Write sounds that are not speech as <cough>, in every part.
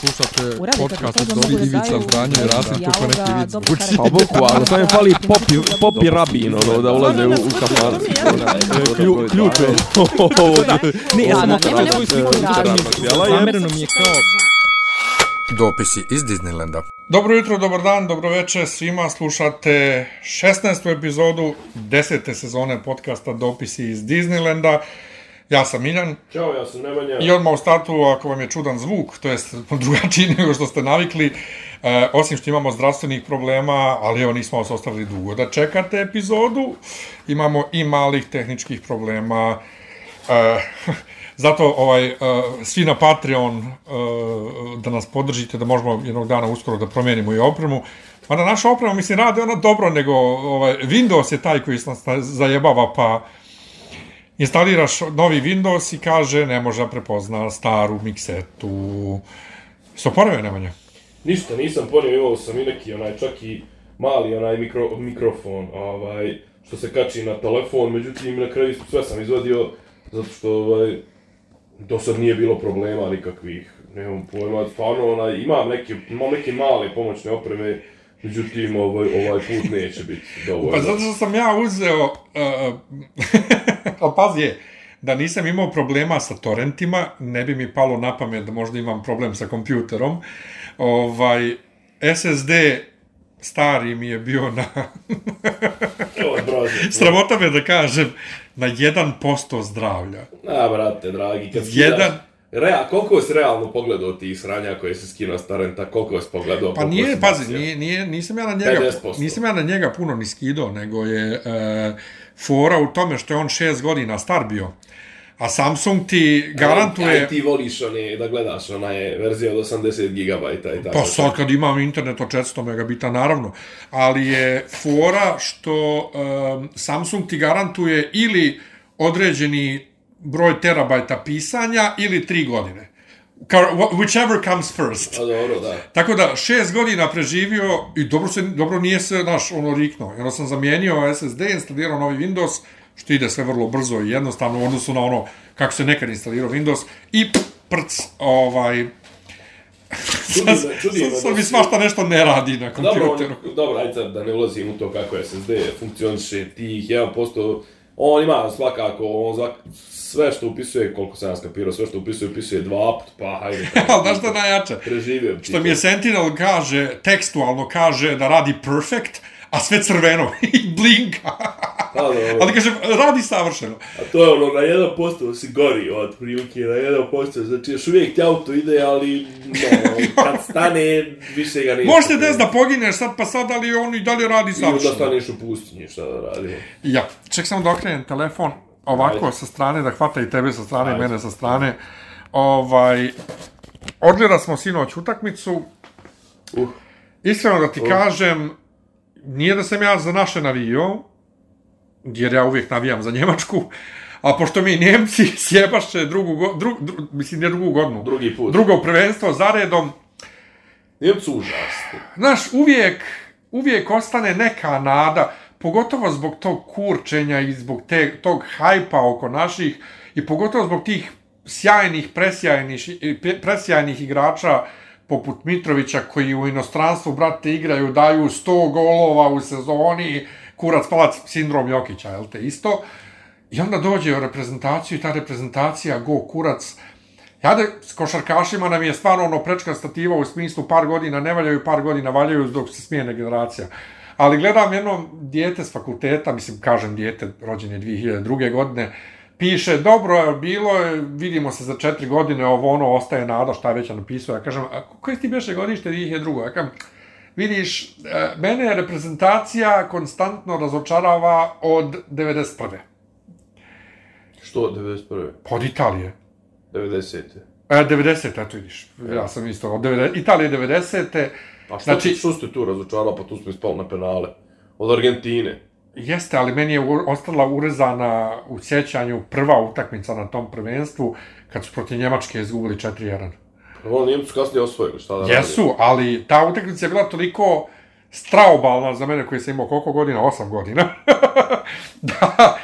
Slušate podcast od da Ivica i dijaloga, Rasim kako neki vic karakter. Pa bukvalno, samo mi fali popi, popi rabin, ono, da ulaze u, u kafan. Klju, ključ <laughs> je. Ne, ja sam svoju sliku mi je kao... Dopisi iz Disneylanda. Dobro jutro, dobar dan, dobro večer svima. Slušate 16. epizodu 10. sezone podcasta Dopisi iz Disneylanda. Ja sam Miljan. Ćao, ja sam Nemanja. i odmah u startu, ako vam je čudan zvuk, to jest <laughs> drugačiji nego što ste navikli, e, osim što imamo zdravstvenih problema, ali evo nismo vas ostavili dugo da čekate epizodu, imamo i malih tehničkih problema, e, <laughs> zato ovaj, e, svi na Patreon e, da nas podržite, da možemo jednog dana uskoro da promijenimo i opremu, Mada naša oprema, mislim, rade ona dobro, nego ovaj, Windows je taj koji nas zajebava, pa instaliraš novi Windows i kaže ne može prepozna staru miksetu. Što ponovio Nemanja? Ništa, nisam ponio, imao sam i neki onaj, čak i mali onaj mikro, mikrofon, ovaj, što se kači na telefon, međutim, na kraju sve sam izvadio, zato što, ovaj, do sad nije bilo problema nikakvih, nemam pojma, stvarno, onaj, imam neke, imam neke male pomoćne opreme, međutim, ovaj, ovaj put neće biti dovoljno. Pa zato što sam ja uzeo, uh, <laughs> <laughs> ali pazi je, da nisam imao problema sa torrentima, ne bi mi palo na pamet da možda imam problem sa kompjuterom. Ovaj, SSD stari mi je bio na, <laughs> sramota me da kažem, na 1% zdravlja. A, brate, dragi, kad Jedan- skidaš- Rea, koliko si realno pogledao tih sranja koje se skinuo s torrenta, koliko si pogledao? Pa nije, pazi, nije, nije, nisam ja na njega, 50%. nisam ja na njega puno ni skido, nego je e, fora u tome što je on šest godina star bio. A Samsung ti garantuje... Aj, ti voliš one, da gledaš, ona je verzija od 80 GB i tako. Pa sad kad imam internet od 400 megabita, naravno. Ali je fora što um, Samsung ti garantuje ili određeni broj terabajta pisanja ili tri godine. Kao, whichever comes first. Pa dobro, da. Tako da, šest godina preživio i dobro, se, dobro nije se, naš, ono, riknuo. I onda sam zamijenio SSD, instalirao novi Windows, što ide sve vrlo brzo i jednostavno u odnosu na ono kako se nekad instalirao Windows i prc, ovaj, <laughs> sad, mi svašta nešto ne radi na Dobro, kompjuteru. on, dobro, ajde da ne ulazim u to kako SSD funkcioniše, tih 1%, on ima svakako, on zvak, sve što upisuje, koliko sam ja skapirao, sve što upisuje, upisuje dva put, pa hajde. <laughs> Ali znaš što najjače? Preživio Što mi je. Sentinel kaže, tekstualno kaže da radi perfect, a sve crveno <laughs> i blinka. <laughs> Ali kaže, radi savršeno. A to je ono, na 1% si gori od prilike, na 1%, znači još uvijek ti auto ide, ali no, kad stane, više ga neće. Možete des da pogineš sad pa sad, ali on i dalje radi I onda savršeno. staneš u pustinji, šta da radimo. Ja, ček samo da okrenem telefon ovako Ajde. sa strane, da hvata i tebe sa strane, i Ajde. mene sa strane. Ovaj, odgleda smo sinoć utakmicu. Uh. Iskreno da ti kažem, nije da sam ja za naše navio, jer ja uvijek navijam za Njemačku, a pošto mi Njemci <laughs> sjebaše drugu, go, dru, dru, mislim nije drugu godinu, Drugi put. drugo prvenstvo za redom, Njemcu užasni. Znaš, uvijek, uvijek ostane neka nada, pogotovo zbog tog kurčenja i zbog te, tog hajpa oko naših i pogotovo zbog tih sjajnih, presjajnih, presjajnih igrača poput Mitrovića koji u inostranstvu, brate, igraju, daju 100 golova u sezoni, kurac palac, sindrom Jokića, jel te, isto. I onda dođe u reprezentaciju i ta reprezentacija, go, kurac, Jade, s košarkašima nam je stvarno ono prečka stativa u smislu par godina ne valjaju, par godina valjaju dok se smijene generacija. Ali gledam jedno dijete s fakulteta, mislim, kažem dijete, rođene 2002. godine, piše, dobro je bilo, vidimo se za četiri godine, ovo ono, ostaje nada, šta je već napisao. Ja kažem, a koje ti beše godište 2002. Ja kažem, vidiš, e, mene je reprezentacija konstantno razočarava od 91. Što, 91. Pod Italije. 90. E, 90, eto vidiš, ja sam isto, od 90, Italije 90. A što, Znači- što ste tu razočarali, pa tu smo ispali na penale? Od Argentine. Jeste, ali meni je ostala urezana u sjećanju prva utakmica na tom prvenstvu, kad su protiv Njemačke izgubili 4-1. Ovo Njemcu kasnije osvojili, šta da Jesu, ali ta utakmica je bila toliko straubalna za mene koji sam imao koliko godina? 8 godina. <laughs> da,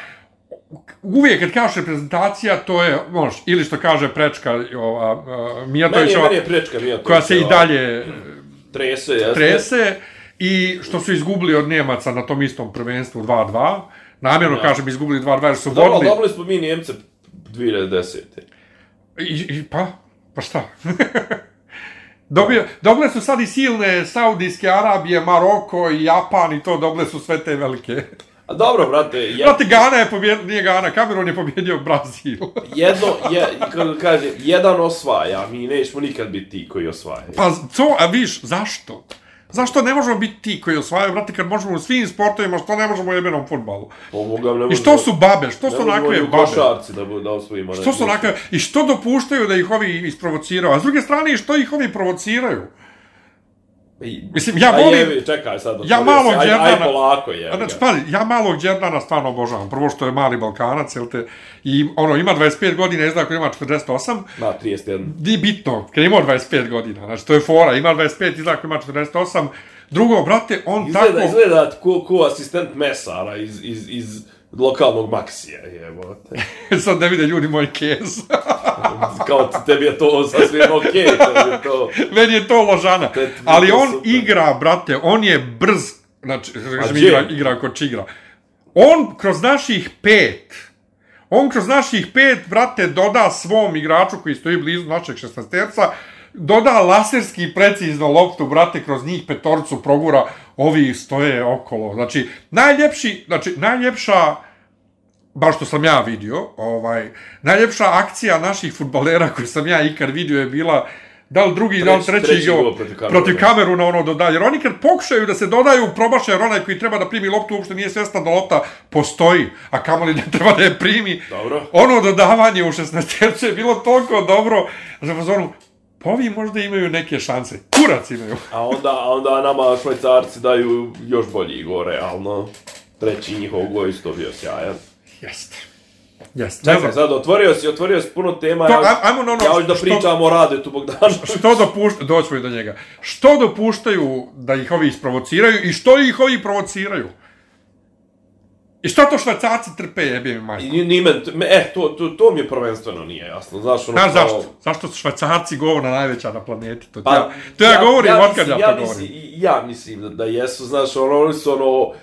uvijek kad kažeš reprezentacija, to je, možeš, ili što kaže prečka, ova, uh, Meni Mijatović, je, ova, meni je prečka Mijatović. koja se i dalje Trese, jeste. trese, i što su izgubili od Njemaca na tom istom prvenstvu 2-2, namjerno Ja. kažem izgubili 2-2 jer su Dobro, vodili... dobili smo mi Njemce 2010. I, i, pa, pa šta? <laughs> Dobio, dobile su sad i silne Saudijske Arabije, Maroko i Japan i to, dobile su sve te velike. A dobro, brate, je, Brate, Gana je pobjedio, nije Gana, Kamerun je pobjedio Brazil. <laughs> jedno, je, kako kaže, jedan osvaja, mi nećemo nikad biti ti koji osvajaju. Pa to, a viš, zašto? Zašto ne možemo biti ti koji osvajaju, brate, kad možemo u svim sportovima, što ne možemo u jebenom futbalu? Pomoga, ne I što su babe, što su onakve u babe? košarci da, da osvojimo. Što su onakve, i što dopuštaju da ih ovi isprovociraju? A s druge strane, i što ih ovi provociraju? Mislim, ja volim- jevi, čekaj sad. Ja malog si, aj, Đerdana- Aj, polako je. Znači, pazi, ja malog Đerdana stvarno obožavam. Prvo što je mali Balkanac, jel te, i ono, ima 25 godina, izgleda ako ima 48, Na, 31. Nije bitno, kad je imao 25 godina, znači to je fora, ima 25, izgleda ako ima 48. Drugo, brate, on Izgleda, tako... izgleda ko, ko asistent mesara iz, iz, iz lokalnog maksija, jebote. <laughs> Sad ne vide ljudi moj kez. <laughs> Kao tebi je to sasvim okej, tebi je to... Meni je to ložana. Ali to on super. igra, brate, on je brz, znači, kažem, gdje? igra, igra ko čigra. On kroz naših pet, on kroz naših pet, brate, doda svom igraču koji stoji blizu našeg šestasterca, doda laserski precizno loptu, brate, kroz njih petorcu progura, ovi stoje okolo. Znači, najljepši, znači, najljepša, baš što sam ja vidio, ovaj, najljepša akcija naših futbalera koju sam ja ikad vidio je bila da li drugi, da li Treći- treći, gol protiv Kameruna. protiv Kameruna ono doda. Jer oni kad pokušaju da se dodaju, probaše jer onaj koji treba da primi loptu uopšte nije svjestan da lopta postoji, a kamoli ne treba da je primi. Dobro. Ono dodavanje u 16 je bilo toliko dobro, za fazonu, pa ovi možda imaju neke šanse. Kurac imaju. A onda, a onda nama švajcarci daju još bolji gol, realno. Treći njihov gol isto bio sjajan. Jeste. Jeste. Čekaj, sad otvorio si, otvorio si puno tema. To, ja, aj- ajmo na ono ja hoću da što- pričamo o Radetu Bogdanoviću. <laughs> što dopuštaju, doćemo i do njega, što dopuštaju da ih ovi isprovociraju i što ih ovi provociraju? I što to švajcarci trpe, jebe mi majko? I ni- ni men, me, e, to, to, to mi je prvenstveno nije jasno. Znaš, ono Znaš kao- zašto? Zašto su švajcarci govna najveća na planeti? To, Pa, ja, to ja, govorim, ja, otkad ja, mislim, to ja govorim. Mislim, ja mislim da, da jesu, znaš, ono, oni su ono, uh,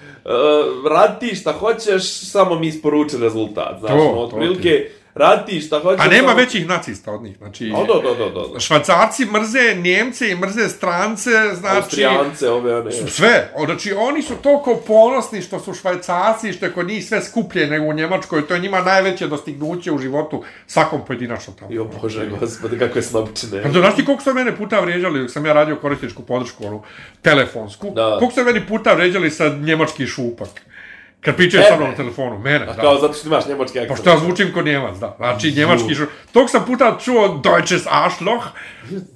radi ti šta hoćeš, samo mi isporuči rezultat, znaš, To, ono, to otprilike, radi ti šta hoćeš, A nema samo... većih nacista od njih, znači... O, da, da, da, da. Švajcarci mrze Njemce i mrze strance, znači... Austrijance, ove, one... Sve. O, Znači, oni su toliko ponosni što su švajcarci, što je kod njih sve skuplje nego u Njemačkoj. To je njima najveće dostignuće u životu svakom pojedinačno tamo. Jo, bože, gospode, kako je snobčine. Pa to, znaš ti koliko su mene puta vređali dok sam ja radio korisničku podršku, onu telefonsku? Da. Koliko su meni puta vređali sa njemački šupak? Kad pričaju sa mnom na telefonu, mene, A da. kao zato što imaš njemački Pa akcent. što ja zvučim kod njemac, da. Znači, njemački šupak. Tog sam puta čuo Deutsches Arschloch,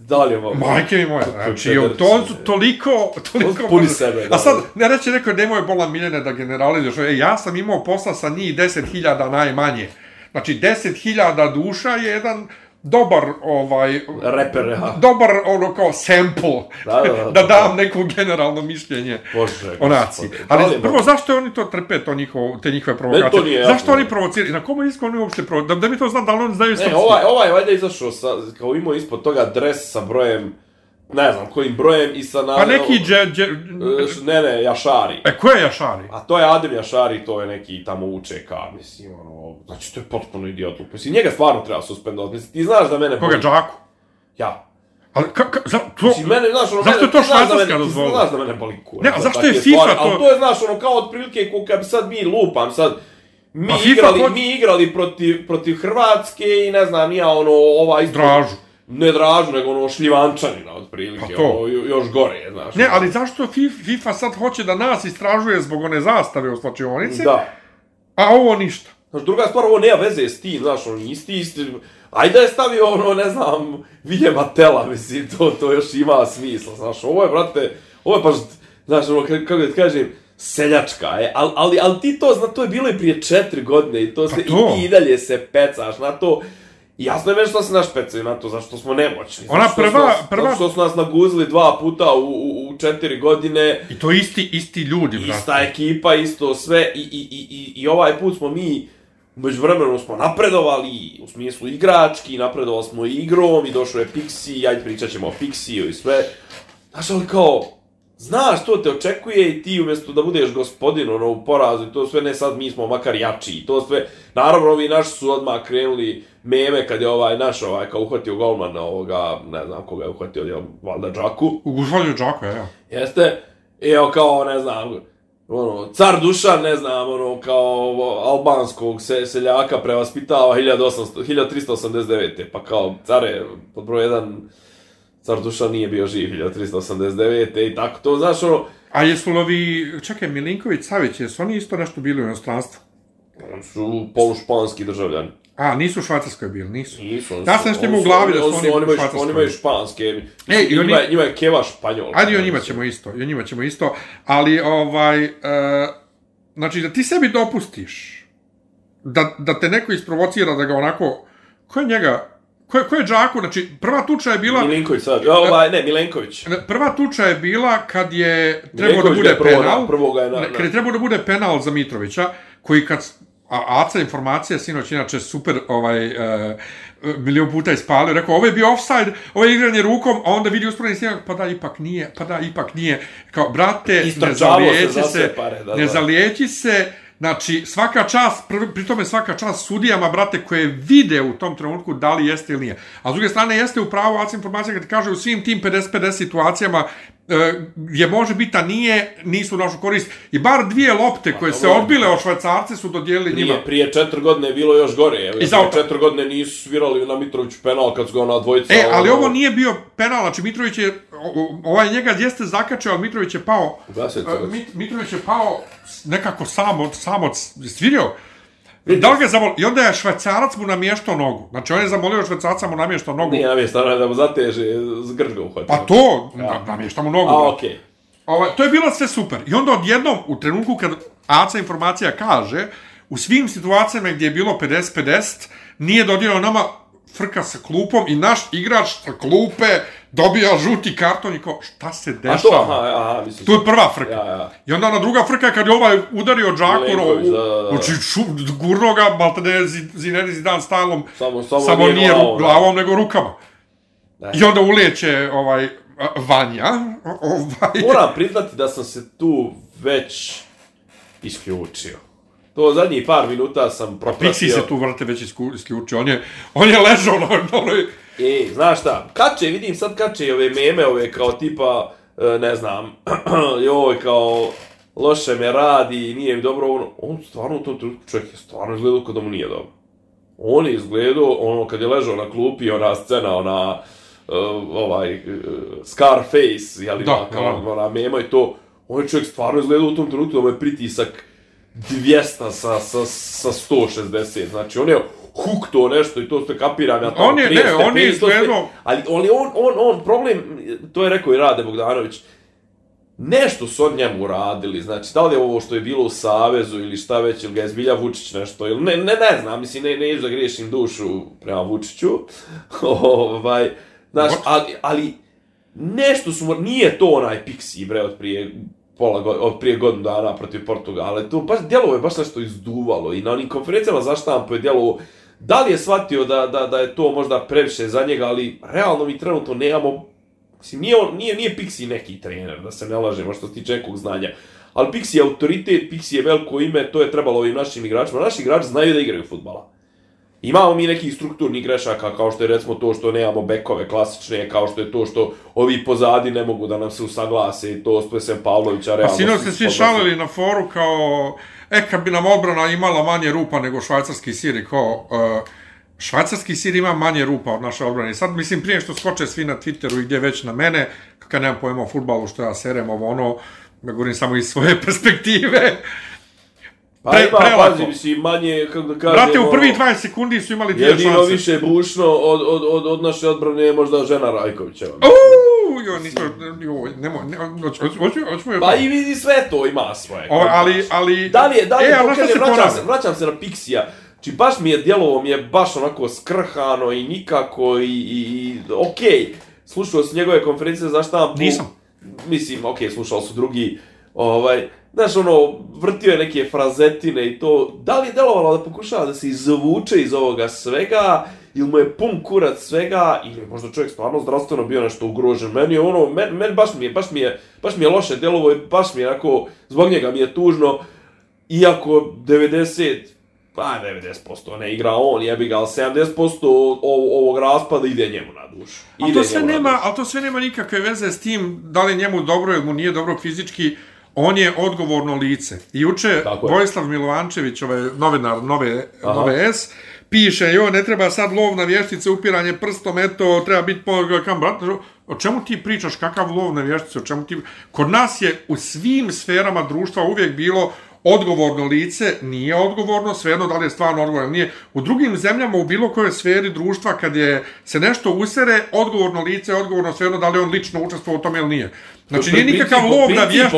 Da li je ovo? Majke mi moje, znači, to su ne. toliko, toliko... Puni sebe, da. A sad, ne reći neko nemoj bolan Miljane da generalizuješ, e, ja sam imao posla sa njih 10.000 najmanje. Znači, 10.000 duša je jedan dobar, ovaj, Reper, ja. dobar, ono, kao sample, Da, da, da. <laughs> da dam neko generalno mišljenje Bože, o naciji. Da Ali prvo, zašto oni to trpe, to njihovo, te njihove provokacije? nije jasno. zašto oni provociraju? Na komu iskom oni uopšte provociraju? Da, da mi to znam, da li oni znaju Ne, ovaj, ovaj valjda izašao sa, kao imao ispod toga dres sa brojem, ne znam kojim brojem i sa na... Pa neki dže, dže, E, Ne, ne, Jašari. e, ko je Jašari? A to je Adem Jašari, to je neki tamo UČK, mislim, ono, znači to je potpuno idiotlup. Mislim, njega stvarno treba suspendovati. Mislim, ti znaš da mene... Koga, boli- Džaku? Ja. Ali ka, ka, za, to, Mislim, mene, znaš, ono, Zašto mene, je to Švajcarska dozvolila? Ti znaš da mene boli kurac. Ne, a za zašto je FIFA stvari, to- Ali to je, znaš, ono, kao otprilike, ko kad bi sad mi lupam, sad, mi Pa igrali, hoće- mi igrali protiv, protiv Hrvatske i ne znam, ja ono, ovaj... ispod- Dražu. Ne dražu, nego ono šljivančanina, otprilike, Pa to. ono, jo- još gore, znaš. Ne, ono. ali zašto Fi- FIFA sad hoće da nas istražuje zbog one zastave u slačionici, Da. a ovo ništa? Znaš, druga stvar, ovo nema veze s tim, znaš, ono, isti, isti, ajde je stavio, ono, ne znam, Viljema Tela, mislim, to, to još ima smisla, znaš, ovo je, brate, ovo je baš, znaš, ono, ka- kako da ti kažem, seljačka je, ali, ali, ali ti to, zna, to je bilo i prije četiri godine i to se, Pa to. i ti i dalje se pecaš na to, jasno je što se naš pecaju na to, zašto smo nemoćni. Ona Zato što su prva- nas, prva- Zato što su nas naguzili dva puta u, u, u četiri godine, I to isti, isti ljudi, brate. ista ekipa, isto sve, i, i, i, i, i ovaj put smo mi Među vremenom smo napredovali, u smislu igrački, napredovali smo i igrom i došao je Pixi, ajde pričat ćemo o Pixiju i sve. Znaš, ali kao, znaš, to te očekuje i ti umjesto da budeš gospodin ono, u porazu i to sve, ne sad mi smo makar jači i to sve. Naravno, ovi naši su odmah krenuli meme kad je ovaj naš ovaj kao uhvatio golmana ovoga, ne znam koga je uhvatio, je valjda Džaku. U Gušvalju Džako, ja. Jeste? I evo kao, ne znam, ono, car Dušan, ne znam, ono, kao albanskog se, seljaka prevaspitava 1800, 1389. Pa kao, care, pod broj jedan, car Dušan nije bio živ 1389. I tako to, znaš, ono, A jesu li ovi, čekaj, Milinković, Savić, jesu oni isto nešto bili u inostranstvu? oni su polušpanski državljani. A, nisu u Švajcarskoj bili, nisu. Nisu, oni Ja su- sam nešto imao u glavi da su oni oni u oni imaju, Švajcarskoj. oni imaju španske. Ej, i oni- njima, njima je Keva španjol. Ajde i o njima ćemo isto, i o njima ćemo isto, ali ovaj, e, znači da ti sebi dopustiš da, da te neko isprovocira da ga onako, ko je njega, ko je, ko je Džaku, znači prva tuča je bila, Milinković sad, ovaj, ne, Milenković. prva tuča je bila kad je trebao da bude prvo- penal, prvo ga je na- ne, na- kad je trebao da bude penal za Mitrovića, koji kad, a Aca informacija, sinoć inače super, ovaj, e, milion puta ispalio, rekao, ovo je bio offside, ovo je igranje rukom, a onda vidi usporeni snimak, pa da, ipak nije, pa da, ipak nije. Kao, brate, ne Istrčavao se zalijeći za se, sve pare, da, ne da. zalijeći se, Znači, svaka čast, pri tome svaka čast sudijama, brate, koje vide u tom trenutku da li jeste ili nije. A s druge strane, jeste u pravu AC informacija kad ti kaže u svim tim 50-50 situacijama e, gdje može biti, a nije, nisu našu korist. I bar dvije lopte koje se odbile od švajcarce su dodijelili njima. Nije, prije četiri godine je bilo još gore. Evo, I prije četiri godine nisu svirali na Mitroviću penal kad su ga ona dvojica... E, ali ono, ovo nije bio penal, znači Mitrović je, o- o- ovaj njega jeste zakačio, ali Mitrović je pao, e. Mit, Mitrović je pao nekako samo, samo svirio. Da li ga zamolio? I onda je švajcarac mu namještao nogu. Znači, on je zamolio švajcarca mu namještao nogu. Nije namjestano da mu zateže, zgrč ga uhvatio. Pa to, ja. namješta mu nogu. A, okej. Ovaj, to je bilo sve super. I onda odjednom, u trenutku kad ACA informacija kaže, u svim situacijama gdje je bilo 50-50, nije dodijelio nama frka sa klupom i naš igrač sa klupe dobija žuti karton i kao, šta se A dešava? to, aha, aha, mislim. Tu je prva frka. Ja, ja. I onda ona druga frka je kad je ovaj udario Džaku, Milenković, da, da, da. znači gurno ga, malte ne Zi- Zinedi Zidan stajlom, Samo- samo samo nije glavom, glavom, da. glavom nego rukama. Da. I onda ulijeće ovaj, a, Vanja, ovaj, Moram priznati da sam se tu već isključio. To zadnjih par minuta sam propratio. Pixi se tu vrte već isključio, on je, on je ležao na onoj... E, znaš šta, kače, vidim sad kače i ove meme, ove kao tipa, e, ne znam, <clears throat> joj, kao, loše me radi, nije mi dobro, ono, on stvarno u tom trenutku čovjek je stvarno izgledao kao da mu nije dobro. On je izgledao, ono, kad je ležao na klupi, ona scena, ona, uh, ovaj, uh, Scarface, jeli, Da, da, kao, da. ona mema i to, on je čovjek stvarno izgledao u tom trenutku da mu je pritisak 200 sa, sa, sa 160, znači on je hukto nešto i to sve kapiram ja tamo On je- 30 ne, on je to izgledao- Ali on, on, on, on, problem, to je rekao i Rade Bogdanović, nešto su od njemu uradili, znači, da li je ovo što je bilo u Savezu ili šta već, ili ga je zbilja Vučić nešto, ili ne, ne, ne znam, mislim, ne, neću da griješim dušu prema Vučiću, <laughs> ovaj, znaš, What? ali, ali, nešto su, nije to onaj Pixi, bre, od prije pola god, od prije godinu dana protiv Portugala, to baš, djelovo je baš nešto izduvalo i na onim konferencijama za štampu je djelovo, da li je shvatio da, da, da je to možda previše za njega, ali realno mi trenutno nemamo Mislim, nije, on, nije, nije Pixi neki trener, da se ne lažemo što se tiče nekog znanja. Ali Pixi je autoritet, Pixi je veliko ime, to je trebalo ovim našim igračima. Naši igrači znaju da igraju futbala. Imamo mi nekih strukturnih grešaka, kao što je recimo to što nemamo bekove klasične, kao što je to što ovi pozadi ne mogu da nam se usaglase i to sve sem Pavlovića Pa realno. sinoć su se svi šalili na foru kao, e, kad bi nam odbrana imala manje rupa nego švajcarski sir, kao, uh, švajcarski sir ima manje rupa od naše odbrane. I sad, mislim, prije što skoče svi na Twitteru i gdje već na mene, kad nemam pojma o futbalu, što ja serem ovo ono, ja govorim samo iz svoje <laughs> perspektive. Pa pre- ima, prelako. pazi, mislim, manje, kako da kažem... Brate, u prvi ono, 20 sekundi su imali dvije Jedino šanse. više bušno od, od, od, od naše odbrane je možda žena Rajkovićeva. Uuu, jo, nismo, jo, nemoj, ne, hoću, hoću, Pa i vidi sve to ima svoje. O, ali, ali... Da li je, da li e, je, ali kažem, se vraćam se, vraćam se na Pixija. Či baš mi je djelovo mi je baš onako skrhano i nikako i, i, i okej. Slušao sam njegove konferencije za štampu. Nisam. Mislim, okej, slušao su drugi. Ovaj, znaš, ono, vrtio je neke frazetine i to, da li je delovalo da pokušava da se izvuče iz ovoga svega, ili mu je pun kurac svega, ili je možda čovjek stvarno zdravstveno bio nešto ugrožen. Meni je ono, men, men baš mi je, baš mi je, baš mi je loše delovo i baš mi je onako, zbog njega mi je tužno, iako 90, pa 90% ne igra on, jebi ga, ali 70% o- ovog raspada ide njemu na dušu. Ide to, sve nema, ali to sve nema nikakve veze s tim da li njemu dobro ili mu nije dobro fizički, on je odgovorno lice. I juče je. Vojislav Milovančević, ovaj novinar Nove, Aha. Nove S, piše, jo, ne treba sad lov na vještice, upiranje prstom, eto, treba biti po, kam, brate, o čemu ti pričaš, kakav lov na vještice, o čemu ti... Kod nas je u svim sferama društva uvijek bilo odgovorno lice, nije odgovorno, svejedno da li je stvarno odgovorno ili nije. U drugim zemljama, u bilo kojoj sferi društva, kad je se nešto usere, odgovorno lice je odgovorno svejedno da li on lično učestvovao u tome ili nije. Znači, nije nikakav lov na vještice.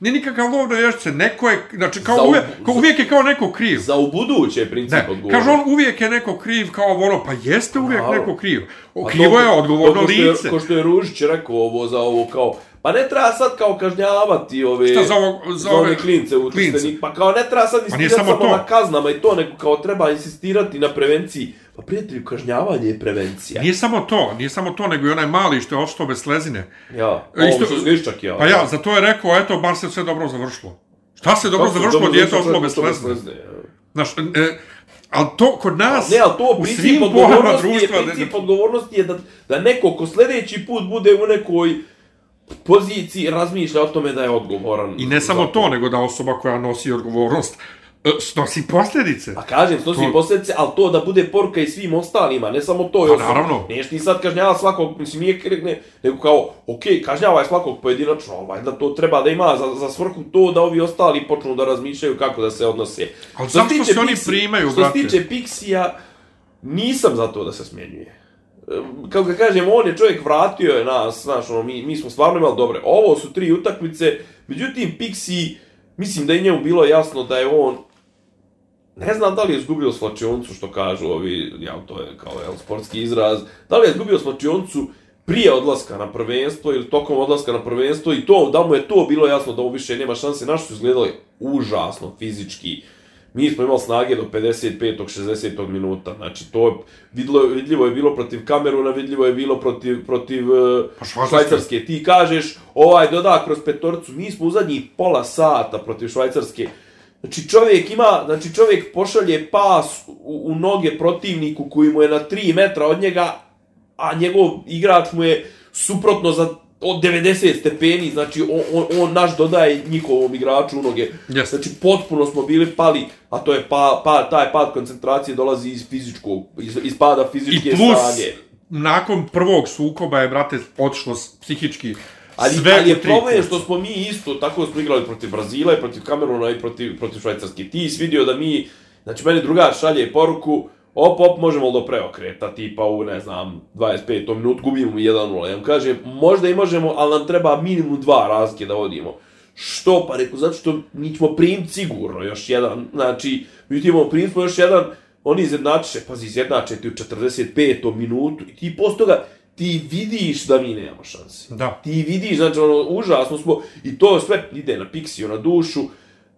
Nije nikakav lov na vještice. Neko je, znači, kao Za uvijek, kao uvijek je kao neko kriv. Za u buduće je princip Ne, odgovornosti. kaže on uvijek je neko kriv kao ono, pa jeste uvijek Naravno. neko kriv. O, A krivo je odgovorno ko što je- lice. Ko što je Ružić rekao ovo za ovo kao, pa ne treba sad kao kažnjavati ove, Šta za ovo- za za ove ove klince u klince? Pa kao ne treba sad Pa insistirati samo samo, to. na kaznama i to, nego kao treba insistirati na prevenciji. Pa prijatelju, kažnjavanje je prevencija. Nije samo to, nije samo to, nego i onaj mali što je ostao bez slezine. Ja, E, isto- ovo što zviščak ja. Pa ja, za to je rekao, eto, bar se sve dobro završilo. Šta se dobro završilo, dijete ostalo bez slezine. Znaš, e, ali to kod nas, Ne, ali to u svim porama odgovornosti je, društva, princip odgovornosti je da, da neko ko sljedeći put bude u nekoj poziciji razmišlja o tome da je odgovoran. i ne samo to, nego da osoba koja nosi odgovornost e, snosi posljedice. A kažem, snosi To- posljedice, ali to da bude poruka i svim ostalima, ne samo to. Pa naravno. Neš ti sad kažnjava svakog, mislim, nije kre- ne, nego kao, okej, kažnjavaj svakog pojedinačno, ali valjda to treba da ima za, za svrhu to da ovi ostali počnu da razmišljaju kako da se odnose. Ali Što zašto se oni primaju, Što brate? se tiče Pixija, nisam za to da se smjenjuje kao Kako ga kažem, on je čovjek vratio je nas, znaš, ono, mi, mi smo stvarno imali dobre. Ovo su tri utakmice, međutim, Pixi, mislim da je njemu bilo jasno da je on Ne znam da li je izgubio slačioncu, što kažu ovi, ja, to je kao jel, sportski izraz, da li je izgubio slačioncu prije odlaska na prvenstvo ili tokom odlaska na prvenstvo i to, da mu je to bilo jasno da mu više nema šanse, naši su izgledali užasno fizički. Mi smo imali snage do 55. 60. minuta, znači to je, vidlo, vidljivo je bilo protiv Kameruna, vidljivo je bilo protiv, protiv uh, Pa Švajcarske. Švajcarske. Ti kažeš, ovaj doda kroz petorcu, mi smo u zadnjih pola sata protiv Švajcarske, Znači čovjek ima, znači čovjek pošalje pas u, u noge protivniku koji mu je na 3 metra od njega, a njegov igrač mu je suprotno za od 90 stepeni, znači on, on, on naš dodaje njihovom igraču u noge. Yes. Znači potpuno smo bili pali, a to je pa, pa, taj pad koncentracije dolazi iz fizičkog, iz, iz pada fizičke I plus, snage. nakon prvog sukoba je, brate, otišlo psihički Ali, sve ali je problem što smo mi isto, tako smo igrali protiv Brazila i protiv Kameruna i protiv, protiv Švajcarske. Ti si vidio da mi, znači meni drugar šalje poruku, op, op, možemo li do preokreta, tipa u, ne znam, 25. minut, gubimo 1-0. Ja mu kažem, možda i možemo, ali nam treba minimum dva razlike da vodimo. Što? Pa rekao, zato što mi ćemo primiti sigurno još jedan, znači, mi ćemo primiti smo još jedan, oni izjednačiše, pazi, izjednače ti u 45. minutu i ti posto toga, ti vidiš da mi nemamo šanse. Da. Ti vidiš, znači, ono, užasno smo, i to sve ide na piksiju, na dušu,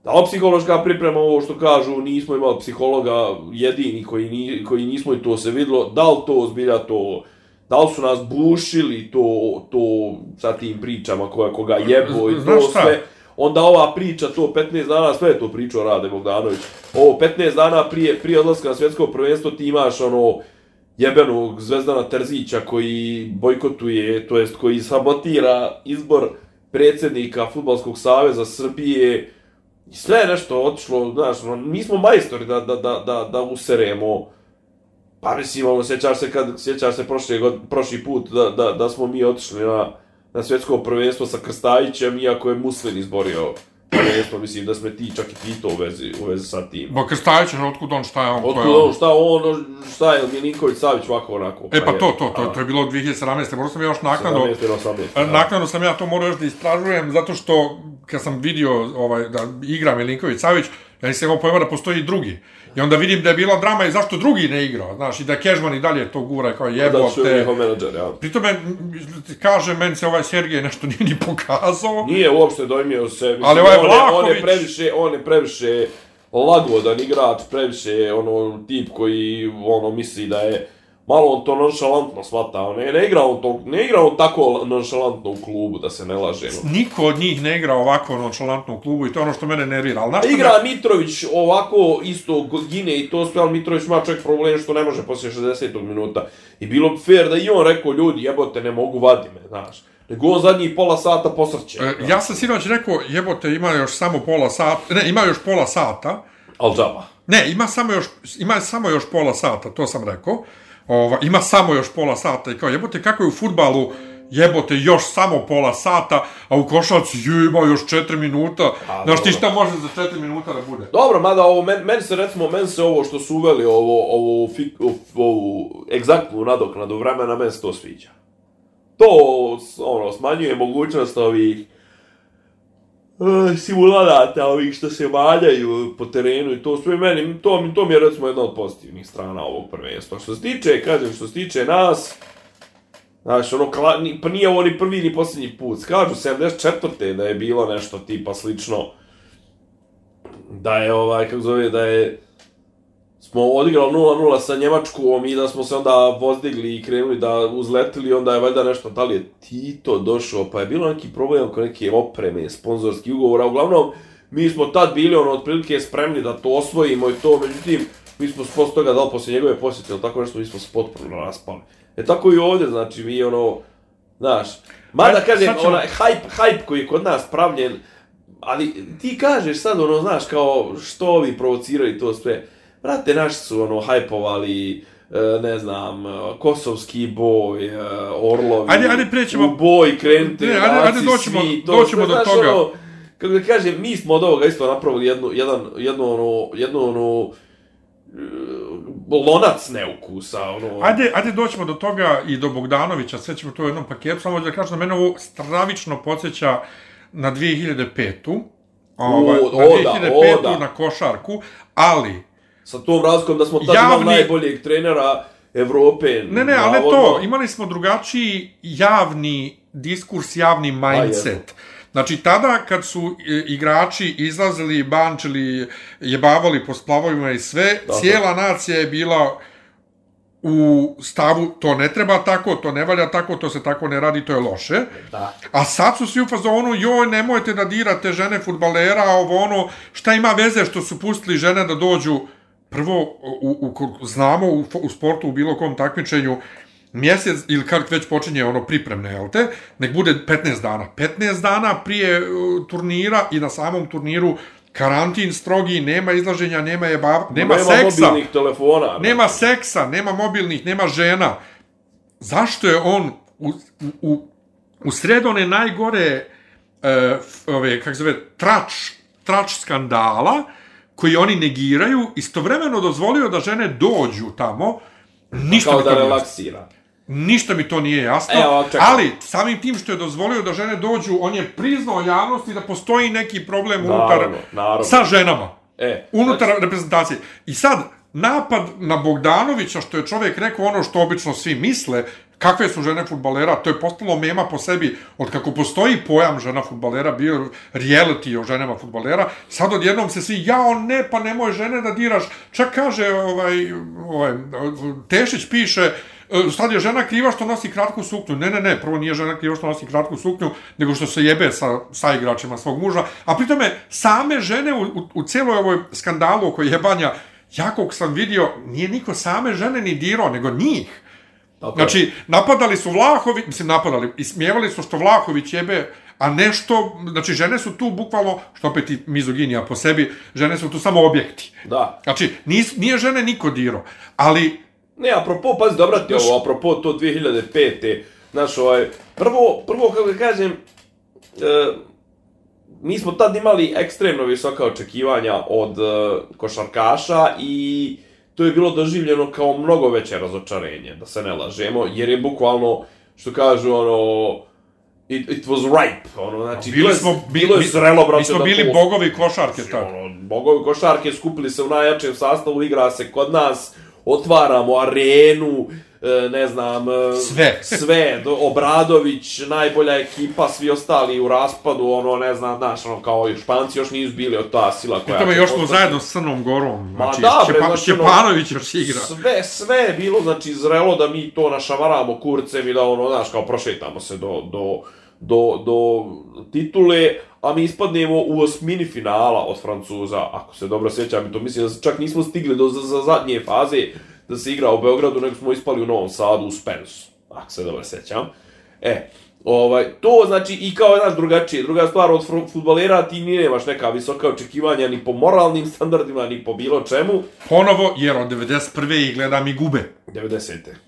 da psihološka priprema, ovo što kažu, nismo imali psihologa jedini koji, ni, koji nismo i to se vidlo, da li to zbilja to, da li su nas bušili to, to sa tim pričama koja koga jebo i to sve, onda ova priča, to 15 dana, sve je to pričao Rade Bogdanović, ovo 15 dana prije, prije odlaska na svjetsko prvenstvo ti imaš ono, jebenog Zvezdana Terzića koji bojkotuje, to jest koji sabotira izbor predsjednika Futbolskog saveza Srbije i sve je nešto otišlo, znaš, ono, mi smo majstori da, da, da, da, da useremo pa mislim, ono, sjećaš se kad, sjećaš se prošli, god, prošli put da, da, da smo mi otišli na, na svjetsko prvenstvo sa Krstajićem, iako je Muslin izborio prvenstvo, mislim da sme ti čak i ti to u vezi, u vezi sa tim. Ba Krstajić, otkud on, šta je on, Otkud on, šta on, šta je Milinković Savić ovako onako? E pa je, to, to, to, a, to je bilo 2017. Možda sam ja još naknadno, 17 ili 18, E, da. Naknadno sam ja to morao još da istražujem, zato što kad sam vidio ovaj, da igra Milinković Savić, Ja nisam imao pojma da postoji drugi. I onda vidim da je bila drama i zašto drugi ne igra, znaš, i da Kežman i dalje to gura kao Da su jebote. njihov menadžer, ja. Pritome, kaže, meni se ovaj Sergej nešto nije ni pokazao. Nije uopšte dojmio se. Mislim, Ali ovaj on, je, on je previše, on je previše lagodan igrač, previše ono tip koji ono misli da je malo on to nonšalantno shvatao. Ne, ne igra on to, ne igra on tako nonšalantno u klubu da se ne lažemo. Niko od njih ne igra ovako nonšalantno u klubu i to je ono što mene nervira. Ali znaš što Igra me- Mitrović ovako isto gine i to sve, ali Mitrović ima čovjek problem što ne može poslije 60. minuta. I bilo bi fair da i on rekao, ljudi, jebote, ne mogu, vadi me, znaš. Nego on zadnjih pola sata posrće. E, Ja sam sinoć rekao, jebote, ima još samo pola sata, ne, ima još pola sata, Al džaba. ne, ima samo još, ima samo još pola sata, to sam rekao, Ova, ima samo još pola sata i kao jebote kako je u futbalu jebote još samo pola sata, a u košarci je, ima još 4 minuta. Znaš ti dobro. šta može za 4 minuta da bude? Dobro, mada ovo, men, meni se recimo, meni se ovo što su uveli, ovo, ovo, fik, ovu egzaktnu nadoknadu vremena, meni se to sviđa. To, ono, smanjuje mogućnost ovih simulanata, ovih što se valjaju po terenu i to sve meni, to, mi- to mi je recimo jedna od pozitivnih strana ovog prvenstva. Što se tiče, kažem, što se tiče nas, Znaš, ono, kla, ni, pa nije ovo ni prvi ni posljednji put. Kažu 74. da je bilo nešto tipa slično da je ovaj, kako zove, da je smo odigrali 0-0 sa Njemačkom i da smo se onda vozdigli i krenuli da uzletili, onda je valjda nešto, da li je Tito došao, pa je bilo neki problem oko neke opreme, sponzorski ugovora, uglavnom, mi smo tad bili ono, otprilike spremni da to osvojimo i to, međutim, mi smo posle toga, da li posle njegove posjete ili tako nešto, mi smo se potpuno raspali. E tako i ovdje, znači, mi ono, znaš, mada kažem, ćemo- onaj hype, hype koji je kod nas pravljen, ali ti kažeš sad, ono, znaš, kao, što ovi provociraju to sve, brate, naši su, ono, hajpovali, e, ne znam, e, kosovski boj, e, orlovi, Ajde, ajde, prećemo- u boj, krenite, Ne, ajde, ajde, doćemo- svi, to doćemo do znaš, toga. Ono, kako da kažem, mi smo od ovoga isto napravili jednu, jedan, jednu, ono, jednu, ono, lonac neukusa, ono, Ajde, ajde doćemo do toga i do Bogdanovića, sve ćemo to u jednom paketu, samo da kažem da mene ovo stravično podsjeća na 2005-u, ovaj, O, na o da, 2005-u o da. na košarku, ali sa tom razlikom da smo tad Javni- imali najboljeg trenera Evrope. Ne, ne, ali ne navodno. to. Imali smo drugačiji javni diskurs, javni mindset. Znači, tada kad su e, igrači izlazili, bančili, jebavali po splavovima i sve, Tako. cijela nacija je bila u stavu to ne treba tako, to ne valja tako, to se tako ne radi, to je loše. Da. A sad su svi u fazonu, joj, nemojte da dirate žene futbalera, ovo ono, šta ima veze što su pustili žene da dođu, prvo, u, u, znamo u, u sportu, u bilo kom takmičenju, mjesec ili kad već počinje ono pripremne, jel te, nek bude 15 dana. 15 dana prije uh, turnira i na samom turniru karantin strogi, nema izlaženja, nema jebava, nema, nema seksa. mobilnih telefona. Nema seksa, nema mobilnih, nema žena. Zašto je on u, u, u sred one najgore e, f- ove, kako se zove, trač, trač skandala, koji oni negiraju, istovremeno dozvolio da žene dođu tamo, ništa kao mi da to jasno. relaksira. Ništa mi to nije jasno, Evo, ali samim tim što je dozvolio da žene dođu, on je priznao javnosti da postoji neki problem unutar Naravno, naravno. sa ženama E, unutar znači, reprezentacije. I sad, napad na Bogdanovića, što je čovjek rekao ono što obično svi misle, kakve su žene futbalera, to je postalo mema po sebi, od kako postoji pojam žena futbalera, bio reality o ženama futbalera, sad odjednom se svi, jao ne, pa nemoj žene da diraš, čak kaže, ovaj, ovaj, Tešić piše, e, sad je žena kriva što nosi kratku suknju. Ne, ne, ne, prvo nije žena kriva što nosi kratku suknju, nego što se jebe sa, sa igračima svog muža. A pritome, same žene u, u, u cijeloj ovoj skandalu oko jebanja, ja kog sam vidio, nije niko same žene ni dirao, nego njih tako je. Znači, napadali su Vlahović, mislim, napadali, i smijevali su što Vlahović jebe, a nešto, znači, žene su tu bukvalno, što opet i mizoginija po sebi, žene su tu samo objekti. Da. Znači, nis, nije žene niko dirao, ali Ne, apropo, pazi, dobra ti ovo, apropo to 2005. Znaš, ovaj, prvo, prvo, kako da kažem, e, mi smo tad imali ekstremno visoka očekivanja od e, košarkaša i to je bilo doživljeno kao mnogo veće razočarenje, da se ne lažemo, jer je bukvalno, što kažu, ono, It, it was ripe, ono, znači, Bili smo, bilo je zrelo, brate, mi smo da bili to- bogovi košarke tad. Ono, bogovi košarke skupili se u najjačem sastavu, igra se kod nas, otvaramo arenu, ne znam, e, Sve. sve, do- Obradović, najbolja ekipa, svi ostali u raspadu, ono, ne znam, znaš, ono, kao i Španci još nisu bili od ta sila koja... Će još smo postati- zajedno s Crnom Gorom. Znači, da, bre, Šćepa, znači, ono- Šćepanović još igra. Sve, sve je bilo, znači, zrelo da mi to našamaramo kurcem i da, ono, znaš, kao prošetamo se do, do, do, do titule, a mi ispadnemo u osmini finala od Francuza, ako se dobro sjećam, i to mislim da čak nismo stigli do za, za zadnje faze da se igra u Beogradu, nego smo ispali u Novom Sadu u Spensu, ako se dobro sjećam. E, ovaj, to znači i kao jedan drugačije. Druga stvar od futbalera ti ni nemaš neka visoka očekivanja ni po moralnim standardima, ni po bilo čemu. Ponovo, jer od 91. ih gledam i gube. 90.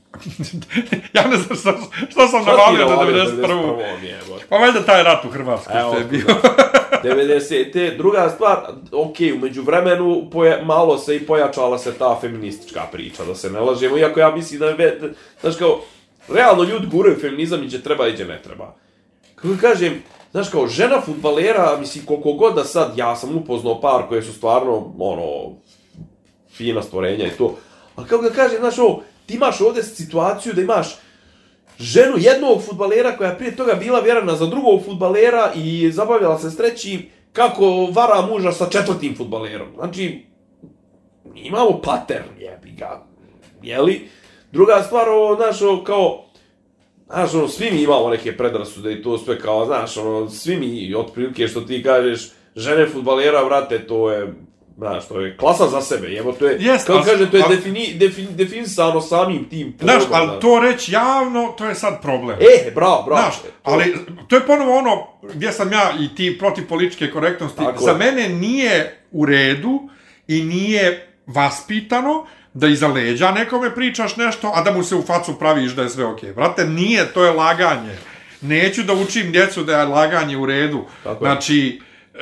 Ja ne znam šta, šta sam navalio do 91. jebote. Pa valjda taj rat u Hrvatskoj Evo, što je bio. <laughs> 90. Druga stvar, ok, umeđu vremenu poje, malo se i pojačala se ta feministička priča, da se ne lažemo, iako ja mislim da je, znaš kao, realno ljudi guraju feminizam i gdje treba i gdje ne treba. Kako kažem, znaš kao, žena futbalera, mislim, koliko god da sad, ja sam upoznao par koje su stvarno, ono, fina stvorenja i to, ali kako ga kažem, znaš ovo, ti imaš ovdje situaciju da imaš ženu jednog futbalera koja prije toga bila vjerana za drugog futbalera i zabavljala se s trećim kako vara muža sa četvrtim futbalerom. Znači, imamo pattern, jebi ga, jeli? Druga stvar, ovo, znaš, ovo, kao, znaš, ono, svi mi imamo neke predrasude i to sve kao, znaš, ono, svi mi, otprilike, što ti kažeš, žene futbalera, vrate, to je, znaš, to je klasa za sebe, jebo, to je, kako ali- kaže, to je ali- defini, defini, definisano samim tim. Znaš, pojmom, ali to reći javno, to je sad problem. E, bravo, bravo. Znaš, ali to je ponovo ono gdje sam ja i ti protiv političke korektnosti. Tako Za je. mene nije u redu i nije vaspitano da iza leđa nekome pričaš nešto, a da mu se u facu praviš da je sve okej. Brate, nije, to je laganje. Neću da učim djecu da je laganje u redu. Tako je. znači,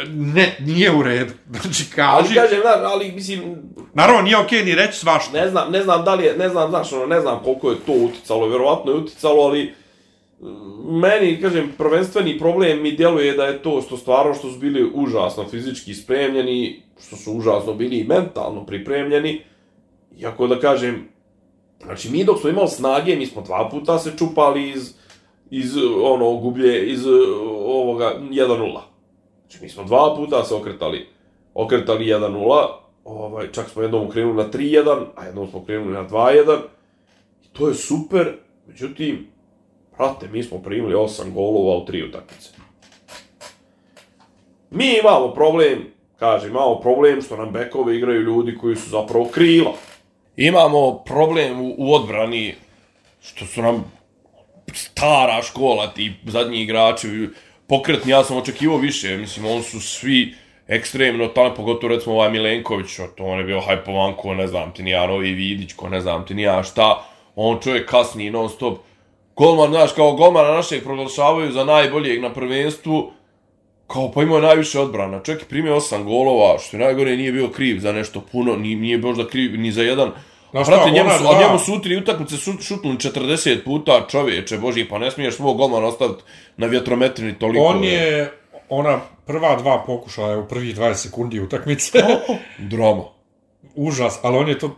ne, nije u redu. <laughs> Znači, Ali kaži... kažem, znaš, ali mislim, Naravno, nije okej ni reći svašta. ne znam, ne znam da li je, ne znam, znaš, ono, ne znam koliko je to uticalo, vjerovatno je uticalo, ali mm, meni, kažem, prvenstveni problem mi djeluje da je to što stvarno što su bili užasno fizički spremljeni, što su užasno bili i mentalno pripremljeni, iako da kažem, znači mi dok smo imali snage, mi smo dva puta se čupali iz, iz ono, gublje, iz ovoga 1-0. Znači mi smo dva puta se okretali, okretali 1-0, ovaj, čak smo jednom krenuli na 3-1, a jednom smo krenuli na 2-1. I to je super, međutim, brate, mi smo primili 8 golova u tri utakmice. Mi imamo problem, kažem, imamo problem što nam bekove igraju ljudi koji su zapravo krila. Imamo problem u, u odbrani što su nam stara škola, ti zadnji igrači, pokretni, ja sam očekivao više, mislim, on su svi ekstremno talent, pogotovo recimo ovaj Milenković, to on je bio hajpovan ko ne znam ti ni ja, Novi Vidić, ko ne znam ti ni ja šta, on čovjek kasni non stop. Golman, znaš, kao golmana našeg proglašavaju za najboljeg na prvenstvu, kao pa imao je najviše odbrana, čovjek je primio osam golova, što je najgore nije bio kriv za nešto puno, nije, nije da kriv ni za jedan. Znaš šta, Brate, njemu su, dva- njemu su u tri utakmice šutnuli 40 puta, čovječe, boži, pa ne smiješ svog golmana ostaviti na vjetrometrini toliko. On je... je, ona prva dva pokušaja u prvih 20 sekundi utakmice. <laughs> Drama. Užas, ali on je to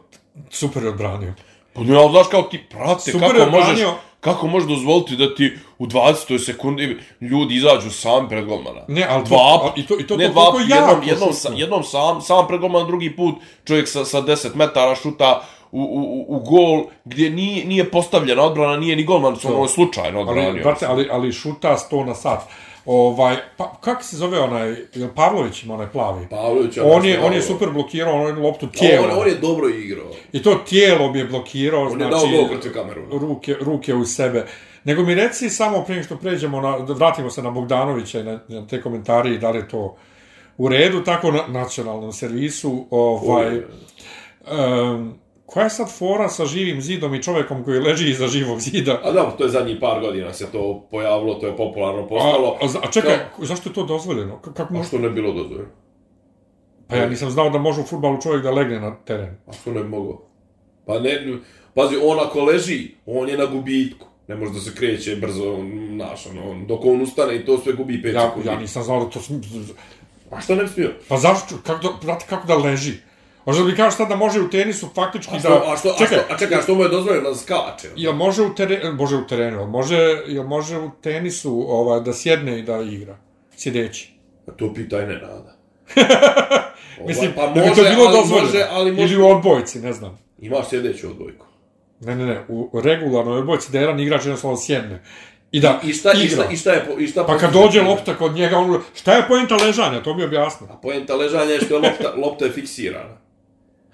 super odbranio. Pa ne, ali znaš kao ti, prate, Super je kako možeš, odbranio. kako možeš dozvoliti da ti u 20. sekundi ljudi izađu sam pred golmana? Ne, ali to- dva, ali i to- i to ne, to dva, koliko jako jednom, jednom, šutnu. sa, jednom sam, sam pred golmana, drugi put čovjek sa, sa 10 metara šuta u, u, u, gol gdje nije, nije postavljena odbrana, nije ni golman, to. ono je slučajno Ali, odbranio. brate, ali, ali šuta 100 na sat. Ovaj, pa, kako se zove onaj, jel Pavlović ima onaj plavi? Pavlović, ja On je, on je super blokirao onu loptu tijelom. On, on je dobro igrao. I to tijelo bi je blokirao, On je znači, dao gol protiv Kameruna. ruke, ruke u sebe. Nego mi reci samo prije što pređemo, na, da vratimo se na Bogdanovića i na, na te komentari i da li je to u redu, tako na nacionalnom servisu, ovaj, um, koja je sad fora sa živim zidom i čovjekom koji leži iza živog zida? A da, to je zadnji par godina se to pojavilo, to je popularno postalo. A, a, a čekaj, zašto je to dozvoljeno? K- Kako A može? što ne bilo dozvoljeno? Pa ja nisam znao da može u futbalu čovjek da legne na teren. A što ne bi mogao? Pa ne, pazi, on ako leži, on je na gubitku. Ne može da se kreće brzo, naš, ono, dok on ustane i to sve gubi 5 Ja, sekundi. ja nisam znao da to... A šta ne bi smio? Pa zašto, kako da, brate, kako da leži? Možda bi kao šta da može u tenisu faktički A što, da... a što, a čekaj, što, a čekaj, a što mu je dozvoljeno da skače? jel može u terenu, može u terenu, može, jel može u tenisu ovaj, da sjedne i da igra? Sjedeći. A to pitaj ne nada. <laughs> Mislim, pa da bi to može, bilo ali dozvoljeno. može, ali može- Ili u odbojci, ne znam. Imaš sljedeću odbojku. Ne, ne, ne, u regularnoj odbojci da jedan igrač jednostavno sjedne. I da I šta, i igra. šta, i šta je, i šta Pa kad dođe lopta kod njega, on... Šta je poenta ležanja? To mi objasni. A poenta ležanja je što je lopta, lopta je fiksirana.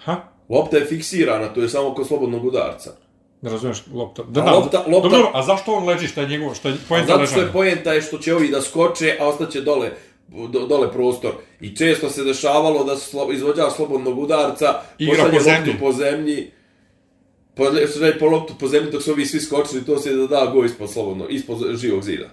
Ha? Lopta je fiksirana, to je samo kod slobodnog udarca. Ne razumiješ lopta. Da, A da, lopta- lopta- Dobro, a zašto on leži? Šta je njegovo? Šta je A poenta zato što ležanja? je poenta je što će ovi da skoče, a ostaće dole do, dole prostor. I često se dešavalo da slo, izvođač slobodnog udarca Igra po zemlji. loptu po zemlji, po, po loptu po zemlji dok su ovi svi skočili, to se da da go ispod slobodno, ispod živog zida.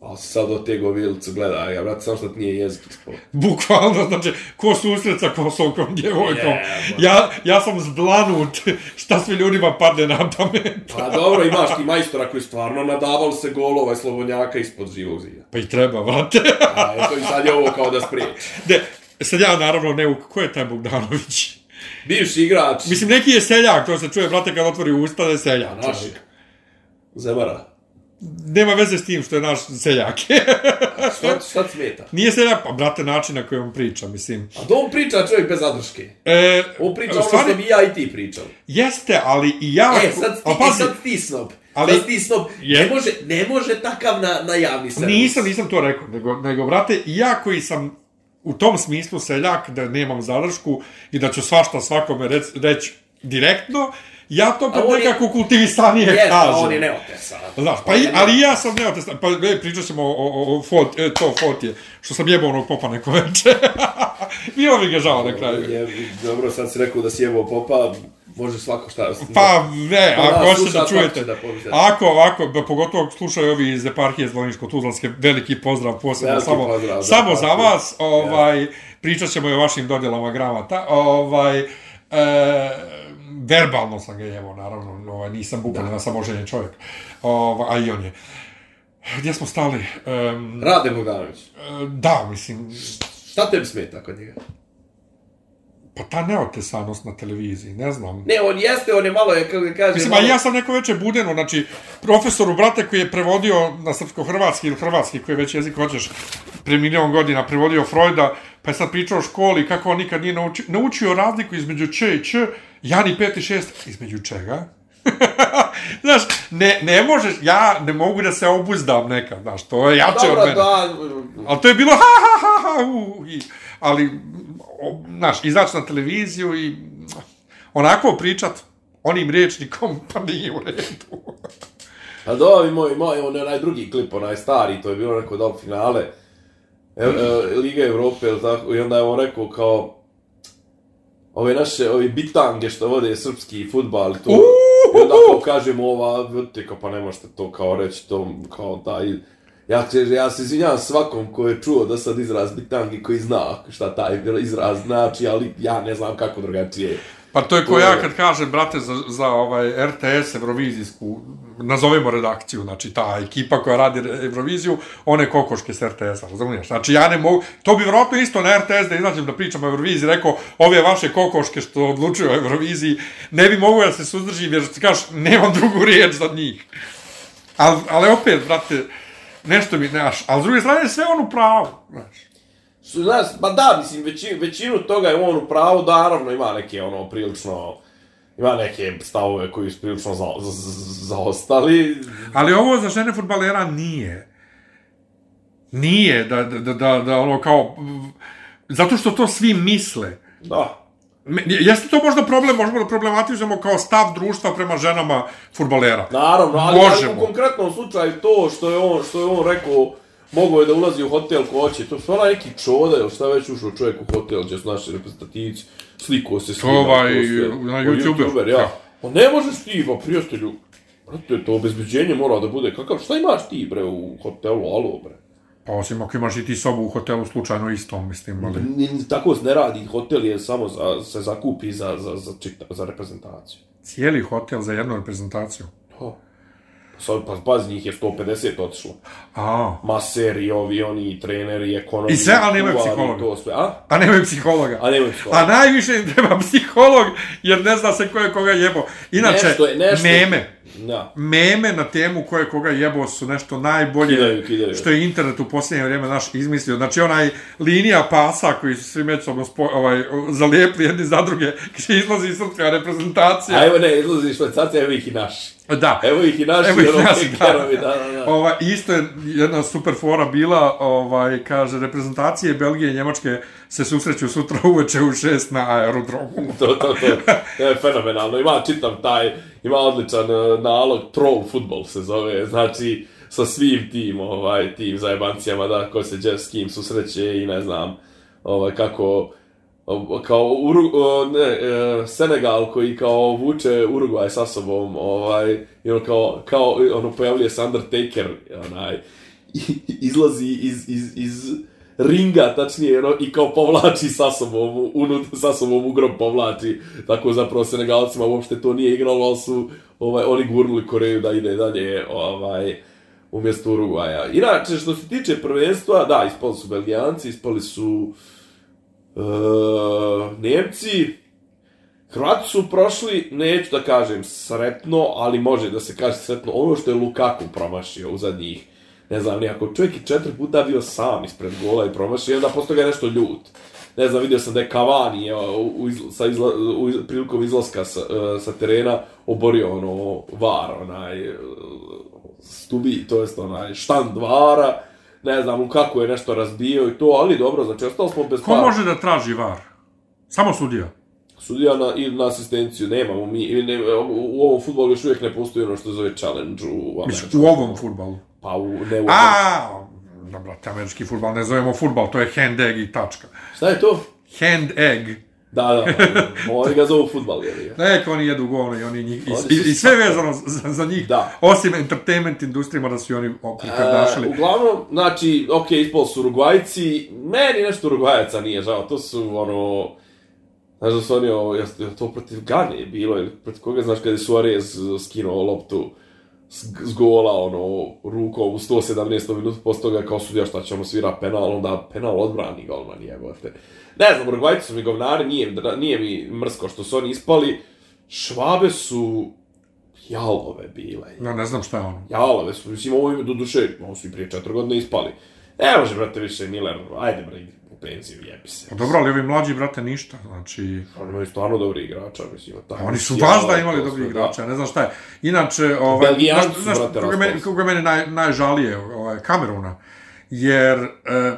A sad od te govilicu gleda, ja vrat, samo što ti nije jezik ispod. <laughs> Bukvalno, znači, ko susret sa kosovkom djevojkom. Jebote. Ja, ja sam zblanut šta svi ljudima padne na pamet. Pa dobro, imaš ti majstora koji stvarno nadavali se golova i slobodnjaka ispod živog zida. Pa i treba, vrate. A eto i sad je ovo kao da spriječi. De, sad ja naravno ne, ko je taj Bogdanović? Bivši igrač, Mislim, neki je seljak, to se čuje, brate, kad otvori usta, da je seljak. naš, čovjek. Zemara. Nema veze s tim što je naš seljak. Šta, <laughs> šta ti smeta? Nije seljak, pa, brate, način na koji on priča, mislim. A da on priča čovjek bez zadrške. E, On priča ono što bi ja i ti pričali. Jeste, ali i ja... E, sad ti, pazi, sad ti snob. Ali- sad ti snob. Je. Ne, može, ne može takav na, na javni servis. Nisam, nisam to rekao, nego, nego, brate, i ja koji sam u tom smislu seljak, da nemam zadršku i da ću svašta svakome reć, reći direktno, ja to A on je- nekako kultivisanije Jes, kažem. a on je neotesan. Znaš, pa i, ali i ja sam neotestan, pa e, pričat ćemo o, o, o fot, e, to fotije, što sam jebao onog popa neko veče. <laughs> Bilo mi ga žao na kraju. Je, dobro, sad si rekao da si jebao popa, može svako šta... Pa ne, Pa ako da, hoćete sluša, da čujete. da. Ako, ovako, da pogotovo slušaju ovi iz eparhije Zloniško-Tuzlanske, veliki pozdrav posebno Veliki samo, pozdrav za samo za eparhiju. vas. Ovaj, pričat ćemo i o vašim dodjelama gramata. Ovaj, e, verbalno sam ga jevo, naravno, ovaj, nisam bukvalno, ja sam oženjen čovjek. Ovaj, a i on je. Gdje smo stali? Um, Rade Bogdanović. da, mislim, Šta tebi smeta kod njega? Pa ta neotesanost na televiziji, ne znam. Ne, on jeste, on je malo, je, kako kaže... Mislim, malo... ja sam neko veče budeno, znači, profesoru, brate, koji je prevodio na srpsko-hrvatski ili hrvatski, koji već jezik hoćeš, pre milion godina prevodio Freuda, pa je sad pričao o školi, kako on nikad nije naučio, naučio razliku između Č i Č, ja ni i šest, između čega? <laughs> znaš, ne, ne možeš, ja ne mogu da se obuzdam nekad, znaš, to je jače od mene. da, Ali to je bilo ha ha ha ha u, i, ali, o, znaš, izaći na televiziju i onako pričat onim riječnikom, <laughs> pa nije u redu. A do, i moj, moj, on je onaj drugi klip, onaj stari, to je bilo neko dal finale e, e, Liga Evrope, ili tako, i onda je on rekao kao ove naše, ovi bitange što vode srpski futbal, to, i onda kao kažemo ova, vidite, kao pa ne možete to kao reći, to kao taj, ja, kaže, ja se izvinjavam svakom ko je čuo da sad izraz bitangi koji zna šta taj izraz znači, ali ja ne znam kako drugačije. Pa to je ko To ja kad kažem, brate, za, za ovaj RTS Eurovizijsku, nazovemo redakciju, znači ta ekipa koja radi Euroviziju, one kokoške s RTS-a, razumiješ? Znači ja ne mogu, to bi vjerojatno isto na RTS da izađem da pričam o Euroviziji, rekao, ove vaše kokoške što odlučuju o Euroviziji, ne bi mogu da se suzdržim, jer ti kažeš, nemam drugu riječ za njih. Ali, ali opet, brate, nešto mi, znaš, ali s druge strane sve on u pravu, znaš. Znaš, pa da, mislim, većinu, većinu toga je on u pravu, da, naravno ima neke, ono, prilično, ima neke stavove koji su prilično za, za, za, zaostali. Ali ovo za žene futbalera nije. Nije, da, da, da, da ono kao... Zato što to svi misle. Da. Jeste to možda problem, možemo da problematizujemo kao stav društva prema ženama futbalera. Naravno, ali, ali u konkretnom slučaju to što je on, što je on rekao, mogao je da ulazi u hotel ko hoće, to su ona neki čoda, ili šta već ušao čovjek u hotel, gdje su naši reprezentativci, sliko se s njima, Ovaj, na O, YouTuber. ja. Pa ne možeš ti, ba, prijatelju, brate, to obezbeđenje mora da bude, kakav, šta imaš ti, bre, u hotelu, alo, bre? Pa osim ako imaš i ti sobu u hotelu slučajno isto, mislim, ali... Ni Tako se ne radi, hotel je samo za, se zakupi za, za, za, čita, za reprezentaciju. Cijeli hotel za jednu reprezentaciju. Ha. Sad, pa, pazi, njih je 150 otišlo. A, Maseri, ovi, oni, treneri, ekonomi. I sve, ali nemaju psihologa. To sve, a? a nemaju psihologa. A nemaju psihologa. A najviše im treba psiholog, jer ne zna se ko je koga jebo. Inače, Nešto je- nešto- meme. Da. Meme na temu ko je koga jebo su nešto najbolje Kidaju, kidaju. što je internet u posljednje vrijeme naš izmislio. Znači onaj linija pasa koji su svi međusobno spo, ovaj, zalijepli jedni za druge, gdje <laughs> izlazi srpska reprezentacija. A evo ne, izlazi švajcarci, evo ih i naši. Da. Evo ih i naši, Evo ih ono, naši, <laughs> da. kekerovi, da, da, da. Ovaj, isto je jedna super fora bila, ovaj, kaže, reprezentacije Belgije i Njemačke se susreću sutra uveče u šest na aerodromu. <laughs> to, to, to. To je fenomenalno. Ima čitav taj, ima odličan uh, nalog, troll football se zove, znači sa svim tim, ovaj, tim zajebancijama, da, ko se gdje s kim susreće i ne znam, ovaj, kako, kao Uru, ne, e, Senegal koji kao vuče Uruguay sa sobom, ovaj, i on kao, kao, ono, pojavljuje se Undertaker, onaj, izlazi iz, iz, iz ringa, tačnije, ono, i kao povlači sa sobom, unut, sa sobom u grob povlači, tako zapravo Senegalcima uopšte to nije igralo, ali su ovaj, oni gurnuli Koreju da ide dalje, ovaj, umjesto Urugvaja. Inače, što se tiče prvenstva, da, ispali su Belgijanci, ispali su e, Nemci, Hrvati su prošli, neću da kažem sretno, ali može da se kaže sretno, ono što je Lukaku promašio u zadnjih, ne znam, nijako čovjek je četiri puta bio sam ispred gola i promašio, i onda posto ga je nešto ljut. Ne znam, vidio sam da je Cavani je, u, u, izla- sa izla, u, iz- prilikom izlaska sa, e, sa terena oborio ono var, onaj e, stubi, to jest onaj štand vara, ne znam, Lukaku je nešto razbio i to, ali dobro, znači ostali smo bez Ko može da traži var? Samo sudija. Sudija na, ili na asistenciju, nemamo mi, ili ne, u, ovom futbolu još uvijek ne postoji ono što se zove challenge u Mislim, u ovom futbalu. Pa u, ne u A, da, brate, američki futbal ne zovemo futbal, to je hand egg i tačka. Šta je to? Hand egg. Da, da, <laughs> oni ga zovu futbal, jel je? Nek oni jedu govno i oni njih, i, i, i sve vezano za, za njih, Da. osim entertainment industrijama da su oni prikardašili. E, uglavnom, znači, ok, ispol su Urugvajci, meni nešto Urugvajaca nije žao, to su, ono, znaš da su oni, ovo, jas- jel to protiv Gane je bilo, ili protiv koga, znaš, kada je Suarez skinuo loptu s, gola, ono, rukom u 117. minutu, posto toga kao sudija šta će ono svira penal, onda penal odbrani golman, jebote. Ne znam, Urugvajci su mi govnari, nije, nije mi mrsko što su oni ispali, Švabe su jalove bile, No, ne znam šta je ono. Jalove su, mislim, ovo ime do duše, ovo su i prije četiri godine ispali. Ne može, brate, više Miller, ajde, bre, penziju, jebi se. Pa dobro, ali ovi mlađi, brate, ništa. Znači, Oni imaju stvarno dobri igrača, mislim, tako. oni su baš da imali dobri igrača, ne znam šta je. Inače, ovaj, Belgijanci znaš- brate, koga meni, koga meni naj, najžalije, ovaj, Kameruna, jer e,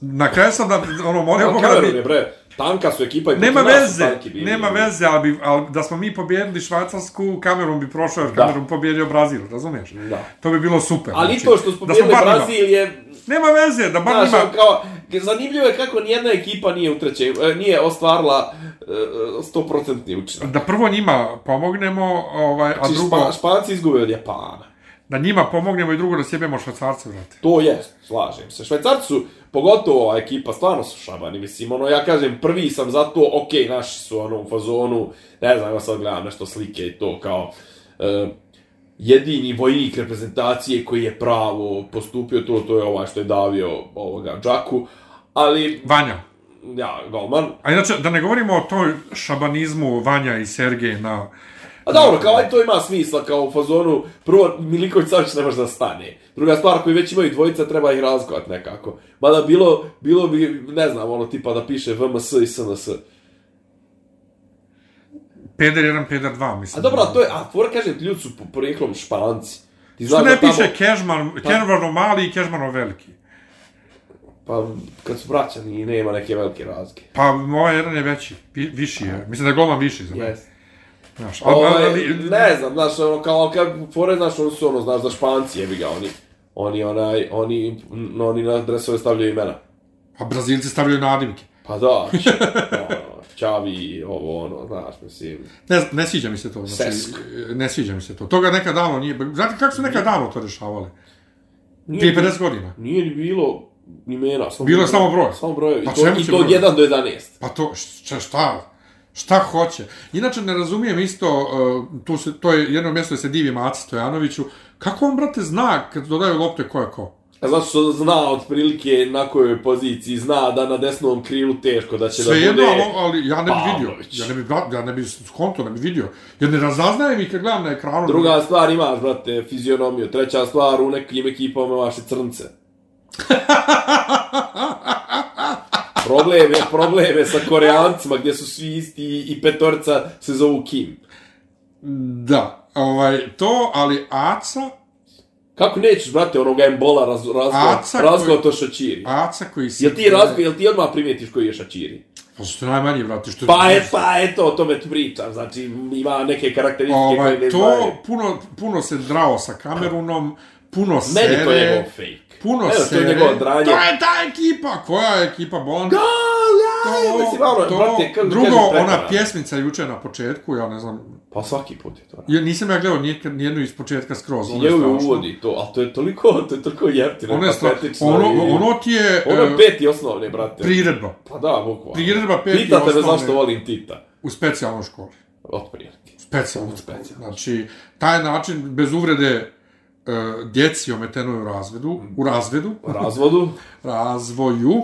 na kraju sam da, ono, <laughs> molio Boga da bi, bre, tanka su ekipa i Nema veze, bili. nema veze, ali, bi, ali da smo mi pobjedili Švajcarsku, Kamerun bi prošao, jer. Kamerun pobjedio Brazil, razumiješ? Da. To bi bilo super. Ali znači, to što smo pobjedili Brazil je, Nema veze, da bar znaš, njima... ono kao, zanimljivo je kako nijedna ekipa nije u trećoj, e, nije ostvarila e, 100% učinak. Da prvo njima pomognemo, ovaj, a Znači, drugo, Špa, Španci izgube od Japana. da njima pomognemo i drugo da sjebemo švajcarce, vrate. To je, slažem se. Švajcarci su, pogotovo ova ekipa, stvarno su šabani. Mislim, ono, ja kažem, prvi sam zato, ok, naši su ono u fazonu, ne znam, ja sad gledam nešto slike i to kao, e, jedini vojnik reprezentacije koji je pravo postupio to, to je ovaj što je davio ovoga Džaku, ali, Vanja. ja, golman. A inače, da ne govorimo o toj šabanizmu Vanja i Sergej na... A dobro, kao aj to ima smisla, kao u fazonu, prvo, Miliković Savić ne može da stane. Druga stvar, koji već imaju dvojica, treba ih razgovat nekako. Mada bilo, bilo bi, ne znam, ono, tipa da piše VMS i SNS. Peder 1, Peder 2, mislim. A dobro, a to je, a fora kaže, ljudi su po porijeklom španci. Ti Što znaš ne tamo- piše Kežman, Kežmanov mali i Kežmanov veliki? Pa, kad su braćani, nema neke velike razlike. Pa ovaj jedan je veći, vi- viši je. Mislim da je golman viši za mene. Yes. Znaš, ali, Ovaj, ali, ne znam, znaš, ono, kao, kad fore, znaš, oni su, ono, znaš, da španci, jebi ga, oni, oni, onaj, oni, oni na dresove stavljaju imena. a Brazilci stavljaju nadimke. Pa da, ono, Čavi, ovo, ono, znaš, mislim, Ne, ne sviđa mi se to. Znači, Sesk. ne sviđa mi se to. Toga nekad davno nije... Znate kako su nekad davno to rešavali? Nije, Prije 50 godina. Nije ni bilo imena. Samo Bilo je samo broj. Samo broj. I Pa to, čemu i to od broj? 1 do 11. Pa to, šta, šta? Šta hoće? Inače, ne razumijem isto, uh, tu se, to je jedno mjesto gdje se divi Maci Stojanoviću, kako on, brate, zna kad dodaju lopte ko je ko? A zato što zna otprilike na kojoj poziciji, zna da na desnom krilu teško da će Sve da jedno, bude... ali, ali ja ne bi vidio. Ja ne bi, ja ne bi skonto, ne bi vidio. Jer ne razaznajem ih kad gledam na ekranu. Druga stvar imaš, brate, fizionomiju. Treća stvar, u nekim ekipama imaš i crnce. Problem je, problem je sa koreancima gdje su svi isti i petorca se zovu Kim. Da, ovaj, to, ali Aca, Kako nećeš, brate, onoga embola raz, Aca razgo, razgo koji- to šačiri? Aca koji se... Jel ti razgo, jel ti odmah primijetiš koji je šačiri? Pa što najmanje, brate, što... Pa je, pa eto, o tome tu pričam, znači ima neke karakteristike koje Ovaj, ne to, znaju. puno, puno se drao sa Kamerunom, puno sere... Meni to je fake. Puno Evo, to je sere... njegovo dranje. To je ta ekipa! Koja je ekipa Bond? Gol, ja, To, mislim, ono, to, brate, kako drugo, ona pjesmica juče na početku, ja ne znam, Pa svaki put je to. ja nisam ja gledao nijednu, iz početka skroz. ono je Njegove strašno. uvodi to, a to je toliko, to je toliko jeftino, Ono je patetično. ono, i- ono ti je Ono e, je peti osnovne, brate. priredba Pa da, bukvalno. Priredba peti Pitate me osnovne. zašto volim Tita. u specijalnoj školi. Otprilike. Specijalnoj školi. Specijalnoj. Znači, taj način, bez uvrede e, djeci ometenoj u razvedu, u razvedu, razvodu, <laughs> razvoju,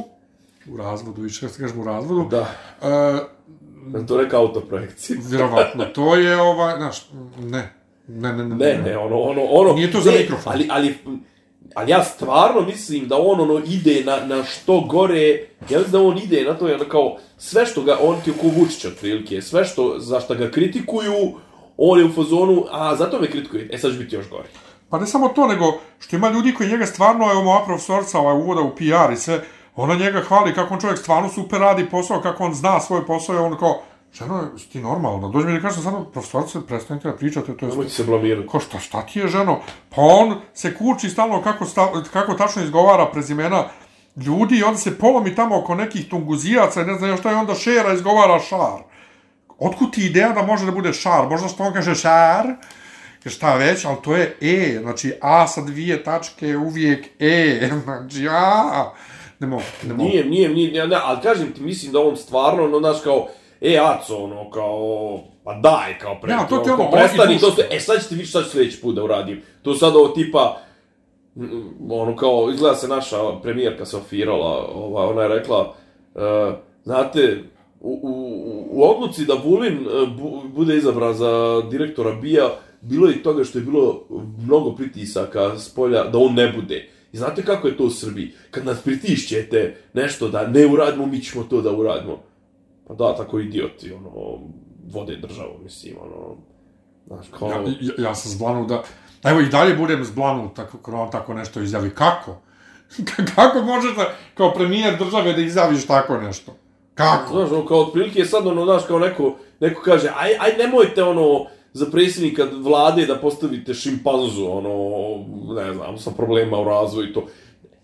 u razvodu, više kako se kažemo u razvodu, da. e, To neka autoprojekcija. <laughs> vjerovatno, to je ovaj, znaš, ne, ne, ne, ne, Ne, ne, ono, ono, ono... Nije to za ne, mikrofon. Ali, ali, ali ja stvarno mislim da on ono ide na, na što gore, ja mislim da on ide na to, ono kao, sve što ga, on ti je ko Vučić otprilike, sve što, za što ga kritikuju, on je u fazonu, a zato me kritikuju, e sad će biti još gore. Pa ne samo to, nego što ima ljudi koji njega stvarno, evo moja profesorca ovaj, uvoda u PR i sve, ona njega hvali kako on čovjek stvarno super radi posao, kako on zna svoj posao i on kao, ženo, ti normalno? Dođe mi da kažem, stvarno, profesorce, prestanite da pričate, to je Nemojte se blamirati. Ko šta, šta ti je ženo? Pa on se kuči stalno kako, sta, kako tačno izgovara prezimena ljudi i onda se polomi tamo oko nekih tunguzijaca i ne znam šta i onda šera izgovara šar. Otkud ti ideja da može da bude šar? Možda što on kaže šar, šta već, ali to je E, znači A sa dvije tačke je uvijek E, <laughs> znači A. Ne mogu, ne mogu. Nije, nije, nije, ne, ali kažem ti, mislim da on stvarno, ono, znaš, kao, e, Aco, ono, kao, pa daj, kao, pre, Ja, to ti kao, ono, prestani, to se, e, sad ćete vidjeti šta ću sljedeći put da uradim. To sad ovo tipa, mm, ono, kao, izgleda se naša premijerka Sofirala, ova, ona je rekla, uh, znate, u, u, u odluci da Vulin e, bu, bude izabran za direktora BIA, bilo je toga što je bilo mnogo pritisaka s polja da on ne bude. I znate kako je to u Srbiji? Kad nas pritišćete nešto da ne uradimo, mi ćemo to da uradimo. Pa da, tako idioti, ono, vode državu, mislim, ono, znaš, kao... Ja, ja, ja sam zblanut da... Evo i dalje budem zblanut tako, kad on tako nešto izjavi. Kako? <laughs> Kako možeš da, kao premijer države da izjaviš tako nešto? Kako? Znaš, ono, kao otprilike sad, ono, znaš, kao neko, neko kaže, aj, aj, nemojte, ono, za predsjednika vlade da postavite šimpanzu, ono, ne znam, sa problema u razvoju i to.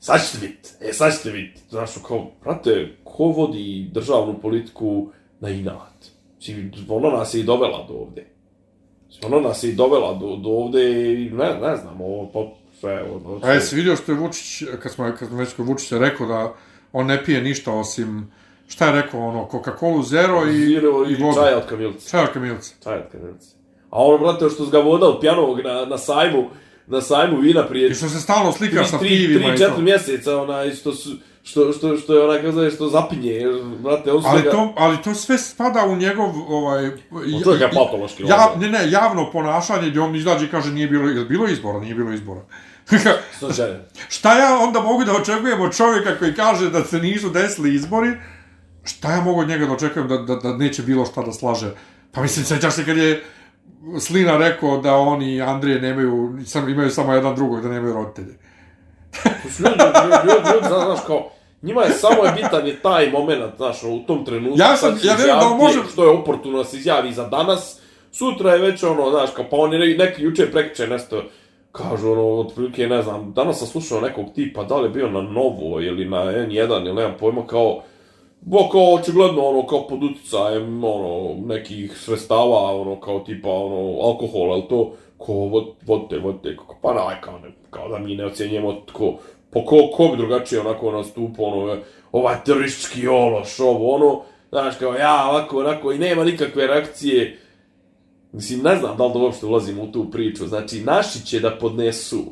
Sad ćete vidjeti, e, sad ćete vidjeti. Znaš, kao, brate, ko vodi državnu politiku na inat? Znači, ona nas je i dovela do ovde. Znači, ona nas je i dovela do, do ovde i ne, ne znam, ovo, pa, sve, ono, A jesi vidio što je Vučić, kad smo, kad smo već kod Vučića rekao da on ne pije ništa osim, šta je rekao, ono, Coca-Cola Zero i, Zero i i vodu. čaja od kamilca. Čaj od kamilca. Čaj od kamilca. A ono, brate, što su ga vodali pjanovog na, na sajmu, na sajmu vina prije I što se stalno slika sa 3 pivima i to. 4 mjeseca, onaj, što su, što, što, što je onaj, kako zove, što zapinje, brate, on Ali ga... to, ali to sve spada u njegov, ovaj... O, to je ga patološki ja, ne, ne, javno ponašanje gdje on izađe i kaže nije bilo, je bilo izbora, nije bilo izbora. <laughs> Šta ja onda mogu da očekujem od čovjeka koji kaže da se nisu desili izbori? Šta ja mogu od njega da očekujem da, da, da neće bilo šta da slaže? Pa mislim, sećaš se kad je Slina rekao da oni i Andrije nemaju, sam, imaju samo jedan drugog, da nemaju roditelje. To su ljudi, ljudi, ljudi, ljudi, znaš, kao, njima je samo je bitan je taj moment, znaš, u tom trenutku. Ja sam- ja vjerujem da može- Što je oportuno se izjavi za danas, sutra je već ono, znaš, kao, pa oni ne- neki juče prekriče nešto, kažu ono, otprilike, ne znam, danas sam slušao nekog tipa, da li je bio na Novo ili na N1 ili nemam pojma, kao, Bo kao očigledno ono kao pod utjecajem ono nekih sredstava ono kao tipa ono alkohola al to ko vod, vodite vodite kako pa naj kao ne kao da mi ne ocjenjujemo tko po ko ko bi drugačije onako nastupo ono ovaj teroristički ološ ovo ono Znaš, kao ja, ovako, onako, i nema nikakve reakcije. Mislim, ne znam da li da uopšte ulazimo u tu priču. Znači, naši će da podnesu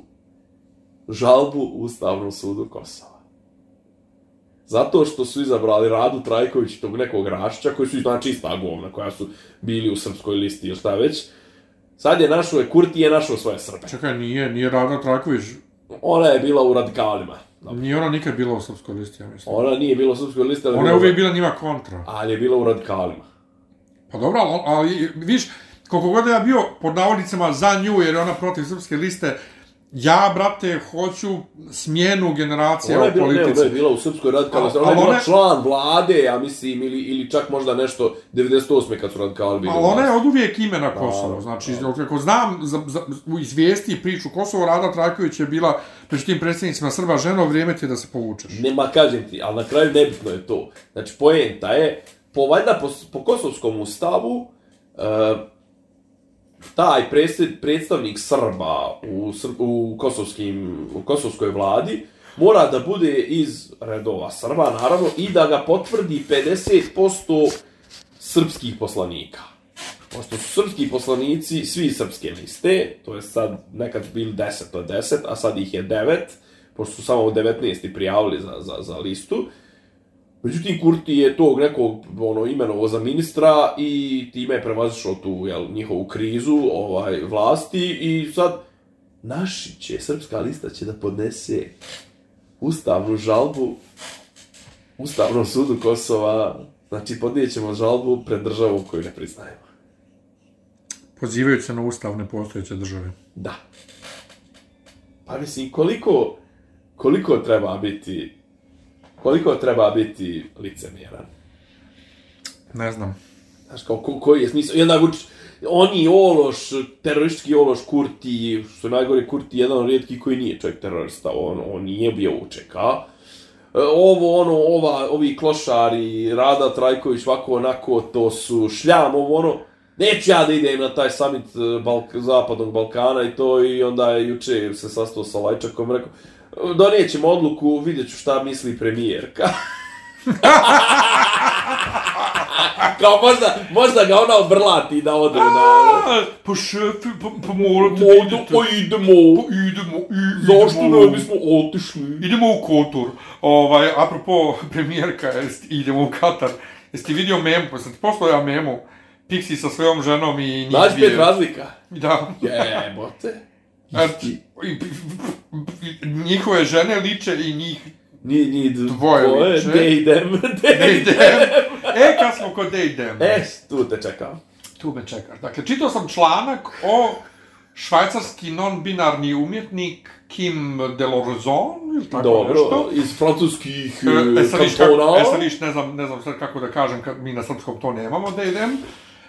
žalbu Ustavnom sudu Kosova. Zato što su izabrali Radu Trajković tog nekog Rašća, koji su znači ista govna, koja su bili u srpskoj listi ili šta već. Sad je našao je Kurti je našao svoje Srbe. Čekaj, nije, nije Rada Traković, Ona je bila u radikalima. nije ona nikad bila u srpskoj listi, ja mislim. Ona nije bila u srpskoj listi, ali, Ona je uvijek bila njima kontra. ali je bila u radikalima. Pa dobro, ali, ali viš, koliko god ja bio pod navodnicama za nju, jer je ona protiv srpske liste, ja, brate, hoću smjenu generacija Ona je u politici. ona je bila u srpskoj radikalnoj, A- ona je bila član vlade, ja mislim, ili, ili čak možda nešto 98. kad su radikali bili. Ali ona je od uvijek ime na Kosovo. Znači, od kako znam, za, za, u izvijesti priču Kosovo, Rada Trajković je bila među tim predsjednicima Srba ženo, vrijeme ti je da se povučeš. Nema, kažem ti, ali na kraju nebitno je to. Znači, poenta je, po, valjda, po, po kosovskom ustavu, uh, taj predstavnik Srba u, u, kosovskim, u kosovskoj vladi mora da bude iz redova Srba, naravno, i da ga potvrdi 50% srpskih poslanika. Pošto su srpski poslanici svi srpske liste, to je sad nekad bil 10 od 10, a sad ih je 9, pošto su samo 19 prijavili za, za, za listu. Međutim, Kurti je tog nekog ono, imenovo za ministra i time je prevazišao tu jel, njihovu krizu ovaj vlasti i sad naši će, srpska lista će da podnese ustavnu žalbu Ustavnom sudu Kosova, znači podnijećemo žalbu pred državom koju ne priznajemo. Pozivajući se na ustav nepostojeće države. Da. Pa mislim, koliko, koliko treba biti, koliko treba biti licemjeran? Ne znam. Znaš, kao, ko, koji je smisao? Jedna Vučić, oni Ološ, teroristički Ološ Kurti, što najgore Kurti, jedan od rijetkih koji nije čovjek terorista, on, on nije bio uček, a? E, Ovo, ono, ova, ovi klošari, Rada Trajković, ovako, onako, to su šljam, ovo, ono, neću ja da idem na taj summit e, Balk Zapadnog Balkana i to, i onda je juče se sastao sa Lajčakom, rekao, donijećemo odluku, vidjet ću šta misli premijerka. <laughs> Kao možda, možda ga ona obrlati da ode na... Pa šefe, pa, pa morate Modu, o idemo, Pa idemo, i, zašto ne bismo otišli? Idemo u Kotor. Ovaj, apropo <laughs> premijerka, jest, idemo u Katar. Jesi ti vidio memu, pa sam ti poslao ja memu. Pixi sa svojom ženom i njih Znaš pet razlika? Da. Jebote. A, i- i- njihove žene liče i njih Ni, ni Dvoje liče. De idem, de They <laughs> idem. them. E, kad smo kod They them. E, tu te čekam. Tu me čekaš. Dakle, čitao sam članak o švajcarski non-binarni umjetnik Kim Delorzon, ili tako Dobro, nešto. iz francuskih E, e, kantona. e, sad viš, ne znam, ne znam sad kako da kažem, kad mi na srpskom to nemamo, da idem.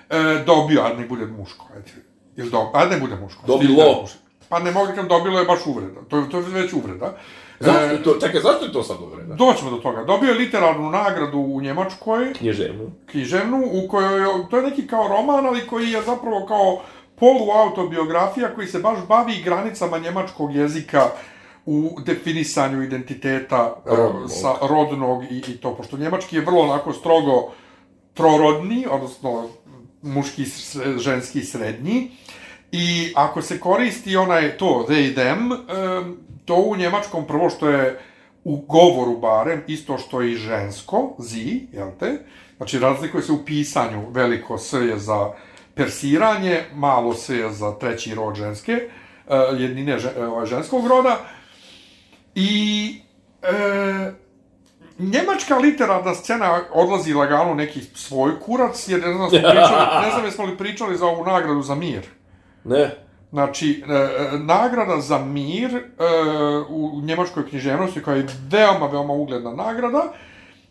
E, dobio, ajde nek bude muško, ajde. Ili do, ajde nek bude muško. Dobilo. Da muško. Pa ne mogu kad dobilo je baš uvreda. To, je- to je već uvreda. Zašto E, je to, čekaj, zašto je to sad uvreda? doćemo do toga. Dobio je literarnu nagradu u Njemačkoj, Knježevnu. književnu, u kojoj, je- to je neki kao roman, ali koji je zapravo kao poluautobiografija koji se baš bavi granicama njemačkog jezika u definisanju identiteta e, Rodnog. sa rodnog i, i to, pošto njemački je vrlo onako strogo trorodni, odnosno muški, ženski, srednji, i ako se koristi onaj to, they, them, em, to u njemačkom prvo što je u govoru barem, isto što i žensko, zi, jel te? Znači razlikuje se u pisanju, veliko s je za persiranje, malo s je za treći rod ženske, e, jednine e, ovaj, ženskog roda. I e, njemačka literarna scena odlazi lagano neki svoj kurac, jer ne znam, <laughs> pričali, ne znam jesmo li pričali za ovu nagradu za mir. Ne. Znači, e, e, nagrada za mir e, u njemačkoj književnosti, koja je veoma, veoma ugledna nagrada,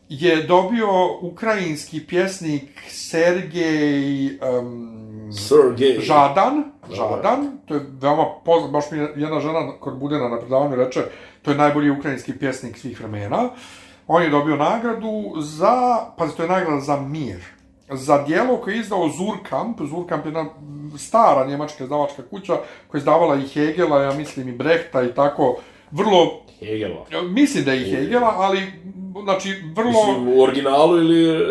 je dobio ukrajinski pjesnik Sergej um, Sergej. Žadan, Žadan, to je veoma poznat, baš mi jedna žena kod Budena na predavanju reče, to je najbolji ukrajinski pjesnik svih vremena. On je dobio nagradu za, pazi, to je nagrada za mir. Za dijelo koje je izdao Zurkamp, Zurkamp je jedna stara njemačka izdavačka kuća koja je izdavala i Hegela, ja mislim i Brehta i tako, vrlo Hegelova. Mislim da je i Hegela, ali znači, vrlo... Mislim, u originalu ili...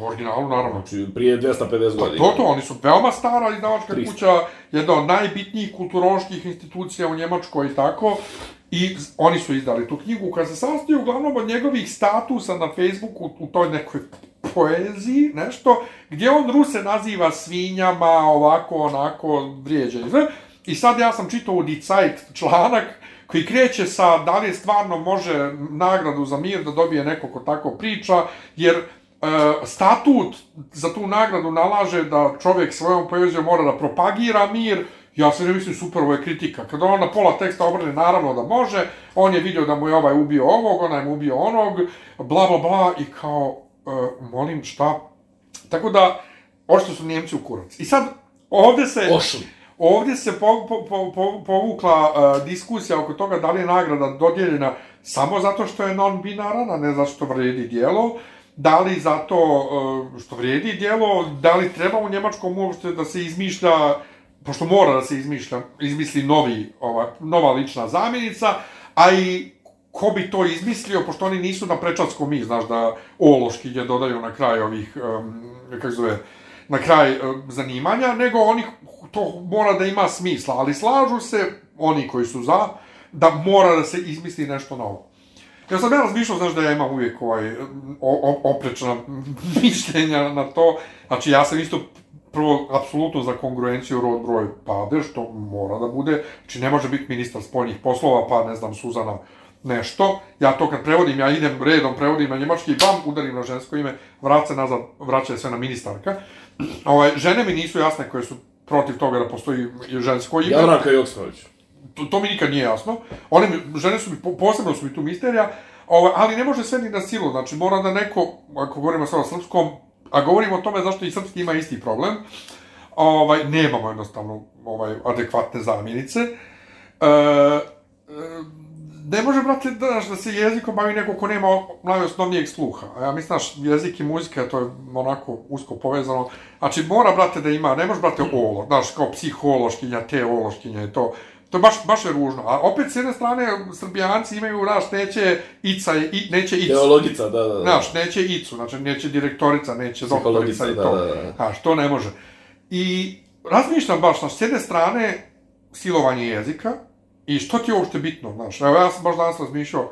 U originalu, naravno. Znači, prije 250 Pa godina. to to, oni su veoma stara izdavačka 300. kuća, jedna od najbitnijih kulturoloških institucija u Njemačkoj i tako. I oni su izdali tu knjigu koja se sastoji uglavnom od njegovih statusa na Facebooku u toj nekoj poeziji, nešto, gdje on Ruse naziva svinjama, ovako, onako, vrijeđe. i. I sad ja sam čitao u Die Zeit članak koji kreće sa da li stvarno može nagradu za mir da dobije neko ko tako priča, jer e, statut za tu nagradu nalaže da čovjek svojom poezijom mora da propagira mir, ja se ne mislim super, ovo je kritika. Kada on na pola teksta obrne, naravno da može, on je vidio da mu je ovaj ubio ovog, onaj mu ubio onog, bla bla bla, i kao, e, molim, šta? Tako da, ošto su Njemci u kurac. I sad, ovdje se... Ošli. Ovdje se po, po, po, po, povukla uh, diskusija oko toga da li je nagrada dodijeljena samo zato što je non-binaran, a ne zato što vredi dijelo, da li zato uh, što vrijedi dijelo, da li treba u Njemačkom uopšte da se izmišlja, pošto mora da se izmišlja, izmisli novi, ova, nova lična zamjenica, a i ko bi to izmislio, pošto oni nisu na prečatskom mi, znaš da ološkinje dodaju na kraj ovih, um, kako zove, na kraj um, zanimanja, nego oni to mora da ima smisla, ali slažu se oni koji su za, da mora da se izmisli nešto novo. Ja sam ja razmišljao, znaš da ja imam uvijek ovaj, oprečna <laughs> mišljenja na to, znači ja sam isto prvo, apsolutno za kongruenciju rod broj pade, što mora da bude, znači ne može biti ministar spoljnih poslova, pa ne znam, Suzana nešto, ja to kad prevodim, ja idem redom, prevodim na njemački, bam, udarim na žensko ime, vraća nazad, vraća sve na ministarka. Ovaj, žene mi nisu jasne koje su protiv toga da postoji žensko ime. Jadranka Joksimović. To, to mi nikad nije jasno. One mi, žene su mi, po- posebno su mi tu misterija, ovaj, ali ne može sve ni na silu, znači mora da neko, ako govorimo sad o srpskom, a govorimo o tome zašto i srpski ima isti problem, ovaj, nemamo jednostavno ovaj, adekvatne zamjenice. E, e, ne može, brate, da, da se jezikom bavi neko ko nema najosnovnijeg sluha. A ja mislim, znaš, jezik i muzika, to je onako usko povezano. Znači, mora, brate, da ima, ne može, brate, olo, znaš, kao psihološkinja, teološkinja i to. To je baš, baš je ružno. A opet, s jedne strane, srbijanci imaju, znaš, neće ica, i, neće icu. Teologica, da, da, da. Znaš, neće icu, znači neće direktorica, neće doktorica i da, to. da, da. Znaš, to ne može. I razmišljam baš, znaš, s jedne strane, silovanje jezika, i što ti je uopšte bitno, znaš, evo ja sam baš danas razmišljao,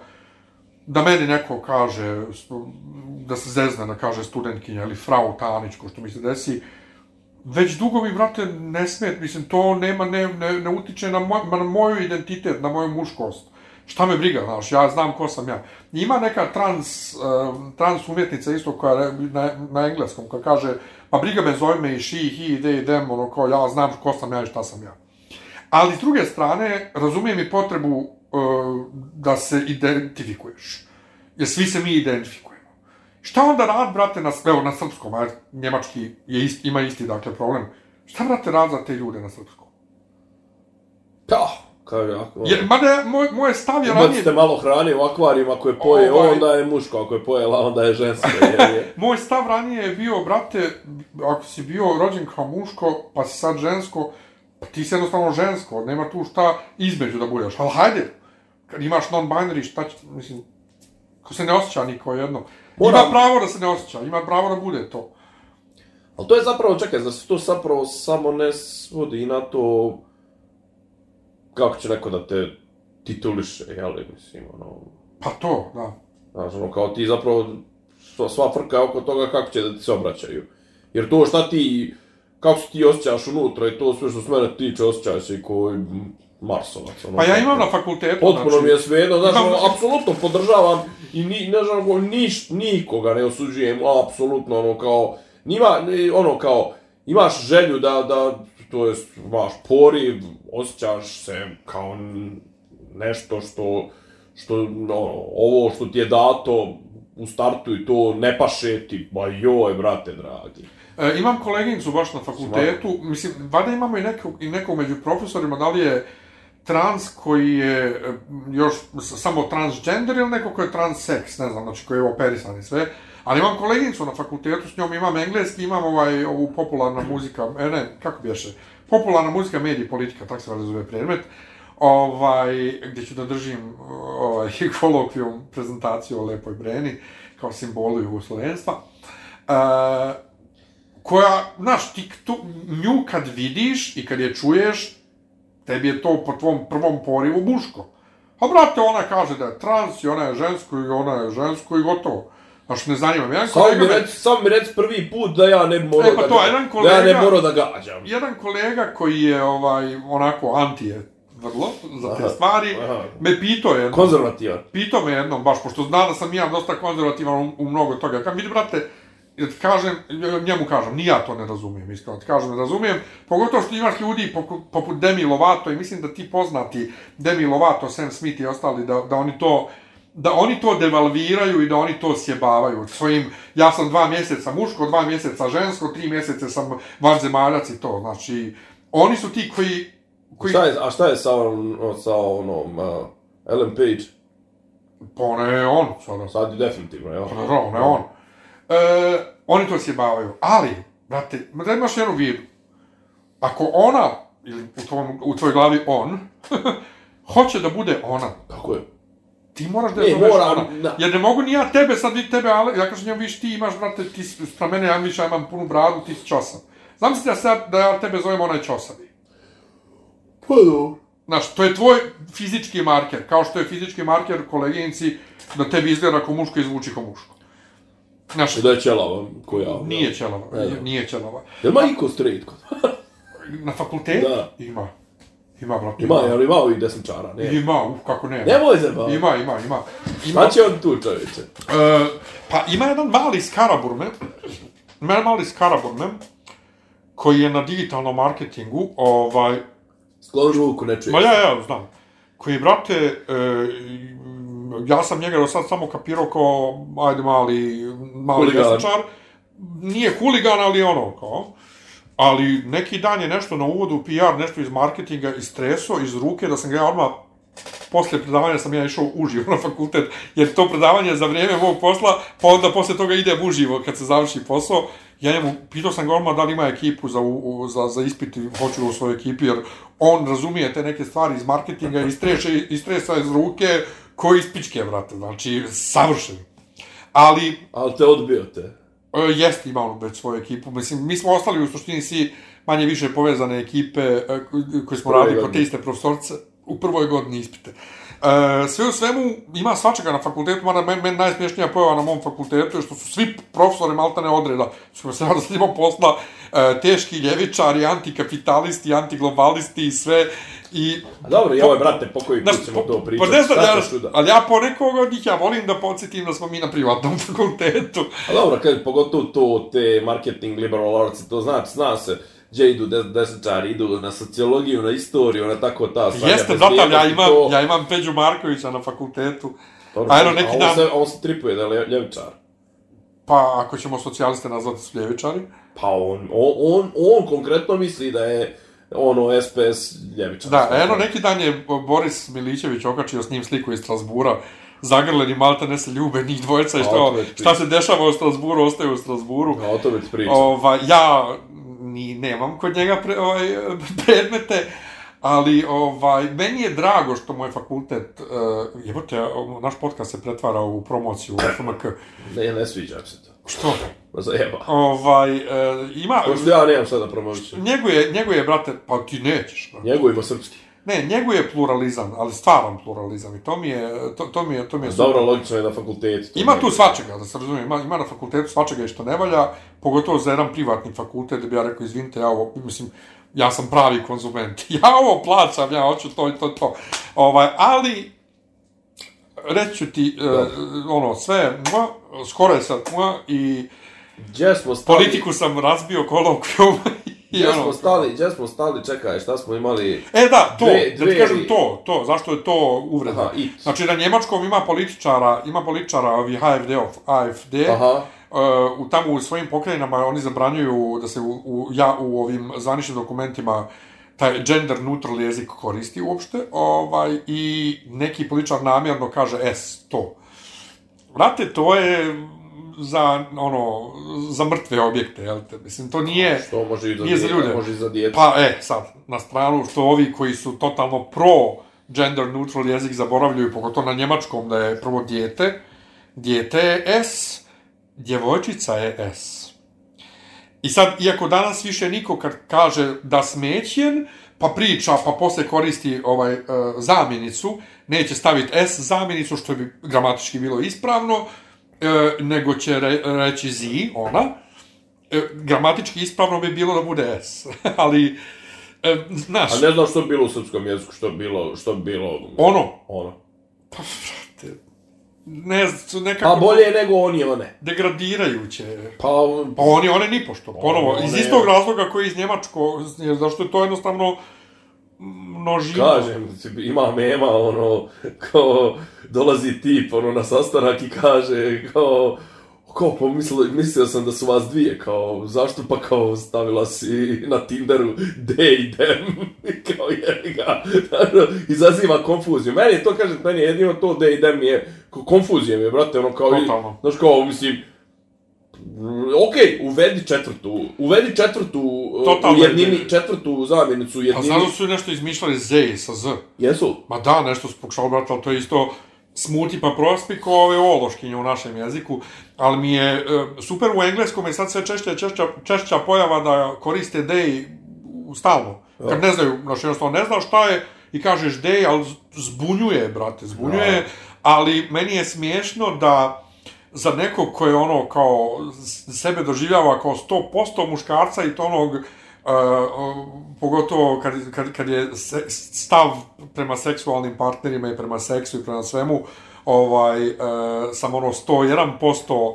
da meni neko kaže, da se zezne, da kaže studentkinja ili frau Tanić, ko što mi se desi, već dugo mi, brate, ne smet, mislim, to nema, ne, ne, ne utiče na, moj, na moju identitet, na moju muškost. Šta me briga, znaš, ja znam ko sam ja. Ima neka trans, uh, trans umjetnica isto koja na, na engleskom, koja kaže, pa briga me, zove me i she, he, they, them, ono, kao ja znam ko sam ja i šta sam ja. Ali s druge strane, razumijem i potrebu uh, da se identifikuješ. Jer svi se mi identifikujemo. Šta onda rad, brate, na, evo, na srpskom, a njemački je ist, ima isti, dakle, problem. Šta, brate, rad za te ljude na srpskom? Pa, kaže, ako... Jer, mada, moj, moje stav je ranije... Ubacite malo hrane u akvarijum, ako je poje Ovaj- onda je muško, ako je pojela, onda je žensko. Je, je. <laughs> Moj stav ranije je bio, brate, ako si bio rođen kao muško, pa si sad žensko, pa ti si jednostavno žensko, nema tu šta između da budeš. Ali hajde, kad imaš non-binary, šta će, mislim, ko se ne osjeća niko jedno. Moram- Ima pravo da se ne osjeća, ima pravo da bude to. Ali to je zapravo, čekaj, zar se to zapravo samo ne svodi na to kako će neko da te tituliše, jel, mislim, ono, Pa to, da. znaš, ono, kao ti zapravo, sva, frka oko toga kako će da ti se obraćaju. Jer to šta ti, kako se ti osjećaš unutra i to sve što se mene tiče, osjećaš se i ko Marsovac, ono. Pa ja imam na fakultetu, Potpuno mi je svejedno, znaš, imam- ono, apsolutno podržavam i ni, ne znam, niš, nikoga ne osuđujem, apsolutno, ono, kao, nima, ni- ono, kao, imaš želju da, da, to jest, imaš poriv, osjećaš se kao nešto što, što, ono, ovo što ti je dato u startu i to ne paše ti, ba joj, brate, dragi. E, imam koleginicu baš na fakultetu, mislim, vada imamo i nekog, i nekog među profesorima, da li je trans koji je e, još samo transgender ili neko koji je transseks, ne znam, znači koji je operisan i sve. Ali imam koleginicu na fakultetu, s njom imam engleski, imam ovaj, ovu popularna muzika, e, ne, kako bješe, popularna muzika, mediji, politika, tako se zove predmet. Ovaj, gdje ću da držim ovaj, <laughs> kolokvijum prezentaciju o Lepoj Breni, kao simbolu jugoslovenstva. Uh, koja, znaš, ti tu, nju kad vidiš i kad je čuješ, tebi je to po tvom prvom porivu muško. A brate, ona kaže da je trans i ona je žensko i ona je žensko i gotovo. Znaš, ne zanima me. Jedan Samo kolega mi reci, samo mi reci prvi put da ja ne bi morao E, pa da, to, jedan da ja ne kolega- morao da gađam. jedan kolega koji je ovaj onako anti je vrlo za te Aha, stvari, aha. me pitao je, Konzervativan. pitao me jednom, baš, pošto zna da sam ja dosta konzervativan u, u mnogo toga. Kad vidi, brate, ja kažem, njemu kažem, ni ja to ne razumijem, iskreno ti kažem, ne razumijem, pogotovo što imaš ljudi poput, poput Demi Lovato i mislim da ti poznati Demi Lovato, Sam Smith i ostali, da, da oni to da oni to devalviraju i da oni to sjebavaju svojim, ja sam dva mjeseca muško, dva mjeseca žensko, tri mjesece sam vanzemaljac i to, znači, oni su ti koji, koji Šta je, a šta je sa, on, sa onom uh, Ellen Page? pa ona je on, sada, Sad je definitivno, jel? Pa naravno, ne on. E, oni to sjebavaju. Ali, brate, da imaš jednu vidu. Ako ona, ili u, tvom, u tvojoj glavi on, <laughs> hoće da bude ona, Kako je? ti moraš da je zoveš mora, ona. da. Jer ne mogu ni ja tebe, sad vi tebe, ali ja kažem njemu, viš ti imaš, brate, ti si- spra mene, ja više imam punu bradu, ti si čosav. Znam se da, sad, da ja tebe zovem onaj čosavi. Pa dobro. Znaš, to je tvoj fizički marker, kao što je fizički marker koleginici da tebi izgleda kao muško i zvuči kao muško. Znaš, Da je ćelava, ko ja. Nije ćelava, znam. nije ćelava. Jel ima iko straight kod? <laughs> Na fakultetu? Da. Ima. Ima, brate. Ima, jel ima ovih desničara? Ne. Ima, uf, kako ne. Nemoj se ba. Ima, ima, ima. ima Šta će on tu čovječe? e, pa ima jedan mali skaraburme, ima jedan mali skaraburme, koji je na digitalnom marketingu, ovaj, Sklon ruku, ne čuješ. ma ja, ja, znam, koji, brate, e, ja sam njega do sad samo kapirao kao, ajde, mali, mali Huligan. desničar, nije huligan, ali ono, kao, ali neki dan je nešto na uvodu PR, nešto iz marketinga istreso iz ruke, da sam ga ja odmah posle predavanja sam ja išao uživo na fakultet, jer to predavanje je za vrijeme mog posla, pa onda posle toga idem uživo kad se završi posao. Ja njemu, pitao sam ga odmah da li ima ekipu za, u, za, za ispit i hoću u svojoj ekipi, jer on razumije te neke stvari iz marketinga i streše, istresa iz ruke koji iz pičke, brate, znači, savršen. Ali, Ali te odbio te. E, jeste ima on već svoju ekipu. Mislim, mi smo ostali u suštini svi manje više povezane ekipe e, ko- koje smo radili kod te iste profesorce u prvoj godini ispite. E, sve u svemu ima svačega na fakultetu, mada meni men najsmješnija pojava na mom fakultetu je što su svi profesori maltane odreda, što se da imamo posla, e, teški ljevičari, antikapitalisti, antiglobalisti i sve. I, A dobro, i ovo je, brate, po koji Znaš, put ćemo to pričati. Pa ne znam, ja, ali ja po nekog od njih ja volim da podsjetim da smo mi na privatnom <laughs> fakultetu. A dobro, kad pogotovo to, te marketing liberal arts, to znači, zna se, gdje idu des, desničari, idu na sociologiju, na istoriju, na tako ta stvar. Jeste, brate, ali ja imam, ja imam Peđu Markovića na fakultetu. Dobro, a eno, a neki on dan- Se, on se tripuje da je lje- ljevičar. Pa, ako ćemo socijaliste nazvati su ljevičari. Pa on, on, on, on konkretno misli da je ono SPS ljevičar. Da, eno, neki dan je Boris Milićević okačio s njim sliku iz Strasbura. Zagrleni malta ne se ljube, njih dvojica i što, to šta se dešava u Strasburu, ostaje u Strasburu. A o tome ti pričam. Ovaj, ja ni nemam kod njega pre, ovaj, <laughs> predmete, ali ovaj, meni je drago što moj fakultet, uh, jebote, naš podcast se pretvara u promociju u FMK. Ne, ne sviđa mi se to. Što? Ma zajeba. Ovaj, uh, ima... Pošto ja nemam sada promoviću. Njeguje, njeguje, brate, pa ti nećeš. brate. Njegov ima srpski. Ne, njeguje pluralizam, ali stvaran pluralizam i to mi je, to, to mi je, to mi je. Dobro, logično je na fakultetu. Ima tu svačega, da se razumije, ima, ima na fakultetu svačega i što ne valja, pogotovo za jedan privatni fakultet, da bi ja rekao, izvinite, ja ovo, mislim, ja sam pravi konzument, <laughs> ja ovo plaćam, ja hoću to i to, to. Ovaj, ali, reći ću ti, uh, ono, sve, mua, skoro je sad, mua, i Gdje politiku sam razbio kolokvijom, <laughs> i Gdje ono, smo stali, gdje smo stali, čekaj, šta smo imali? E da, to, Dve- da ti dve- kažem to, to, zašto je to uvreda? Aha, i- Znači, na njemačkom ima političara, ima političara, ovi AFD, AFD, Aha. Uh, u tamo u svojim pokrajinama oni zabranjuju da se u, u, ja, u ovim zvaničnim dokumentima taj gender neutral jezik koristi uopšte, ovaj, i neki političar namjerno kaže S, to. Vrate, to je za, ono, za mrtve objekte, jel te? Mislim, to nije... To može i za, Nije za ljude. može i za djecu. Pa, e, sad, na stranu što ovi koji su totalno pro gender neutral jezik zaboravljaju, pogotovo na njemačkom, da je prvo dijete, dijete je S, djevojčica je S. I sad, iako danas više niko kad kaže da smećen, pa priča, pa posle koristi ovaj uh, zamjenicu, neće staviti S zamjenicu, što bi gramatički bilo ispravno, uh, nego će re, reći Z, ona. Uh, gramatički ispravno bi bilo da bude S, <laughs> ali, uh, znaš... A ne znam što bi bilo u srpskom jeziku, što bi bilo, što bi bilo... Ono, Ono. pa, frate, ne znam, nekako... Pa bolje je nego oni one. Degradirajuće. Pa, Pa oni, one ni pošto, ponovo, One- iz istog razloga koji je iz Njemačko, zašto je to jednostavno množina. kažem, ima mema, ono, kao, dolazi tip, ono, na sastanak i kaže, kao, kao, pa mislio, mislio sam da su vas dvije, kao, zašto pa kao stavila si na Tinderu de i dem, <laughs> kao je ga, <laughs> izaziva konfuziju. Meni je to, kaže, meni je jedino to de i dem je, ko- konfuzija mi je, brate, ono, kao, Totalno. znaš, kao, mislim, Ok, uvedi četvrtu, uvedi četvrtu uh, Totalno u jednini, ide. četvrtu zamjenicu u jednini. znaš da su nešto izmišljali Z sa Z. Jesu? Ma da, nešto su pokušali, brate, ali to je isto smuti pa prospik kao ove ološkinje u našem jeziku, ali mi je e, super u engleskom je sad sve češća, češća, češća pojava da koriste u stalno. Kad ne znaju, znači jednostavno ne znaš šta je i kažeš they, ali zbunjuje, brate, zbunjuje, ali meni je smiješno da za nekog ko je ono kao sebe doživljava kao 100% muškarca i to onog uh, pogotovo kad, kad, kad je se, stav prema seksualnim partnerima i prema seksu i prema svemu ovaj uh, sam ono 101%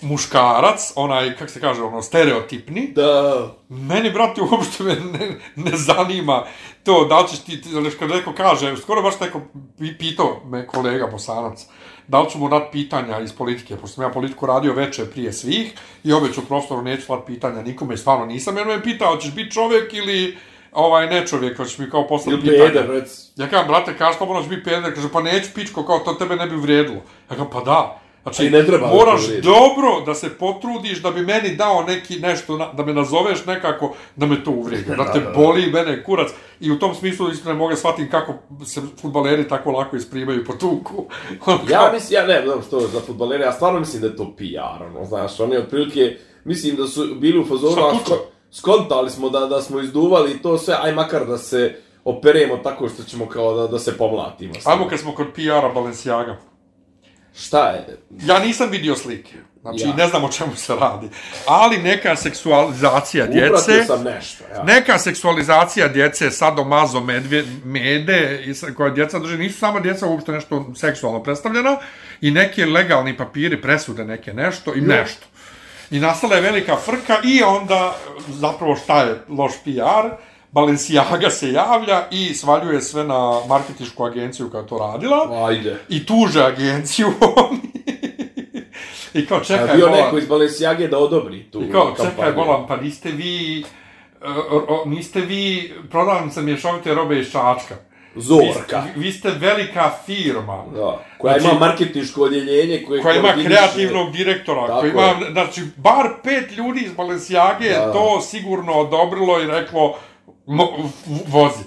muškarac, onaj, kak se kaže, ono, stereotipni, Da. Meni, brate, uopšte me ne, ne zanima to, da li ćeš ti, ti kad neko kaže, skoro baš neko pi- pitao me kolega Bosanac, da li ću mu dati pitanja iz politike, pošto sam ja politiku radio veče prije svih i obeću prostoru neću dati pitanja nikome, stvarno nisam, jer me je pitao, ćeš biti čovjek ili ovaj ne čovjek, hoćeš mi kao poslati Ili pitanja. peder, rec. Ja kažem, brate, kaži pa moraš biti peder, kaže, pa neću pičko, kao to tebe ne bi uvrijedilo. Ja kažem, pa da. Znači, ne treba da moraš uvrijedi. dobro da se potrudiš da bi meni dao neki nešto, da me nazoveš nekako, da me to uvrijedi. Da te boli mene kurac. I u tom smislu isto ne mogu shvatiti kako se futbaleri tako lako isprimaju po tuku. <laughs> Ja mislim, ja ne znam što je za futbalere, ja stvarno mislim da je to PR, ono, znaš, oni otprilike, mislim da su bili u fazonu, Šta a sko- skontali smo da, da smo izduvali to sve, aj makar da se operemo tako što ćemo kao da, da se pomlatimo. Ajmo kad smo kod PR-a Balenciaga. Šta je? Ja nisam vidio slike. Znači, Ja. ne znam o čemu se radi. Ali neka seksualizacija djece... Upratio sam nešto, ja. Neka seksualizacija djece, sadomazo, medvje, mede, i sa- koja djeca drže, nisu sama djeca uopšte nešto seksualno predstavljena, i neke legalni papiri, presude neke nešto, i nešto. I nastala je velika frka i onda, zapravo šta je loš PR, Balenciaga se javlja i svaljuje sve na marketičku agenciju koja to radila Ajde. i tuže agenciju <laughs> I kao A čekaj, bio bolan, neko iz Balenciage da odobri tu i kao čekaj, kampanju. bolan, pa niste vi, o, niste vi prodavnica mješovite robe iz Čačka. Zorka. Vi, vi ste velika firma. Da, koja Znači- ima marketinško odjeljenje koje koja ima kreativnog direktora, Tako koja ima, je. znači, bar pet ljudi iz Balenciage Da. to sigurno odobrilo i reklo, mo, vozi.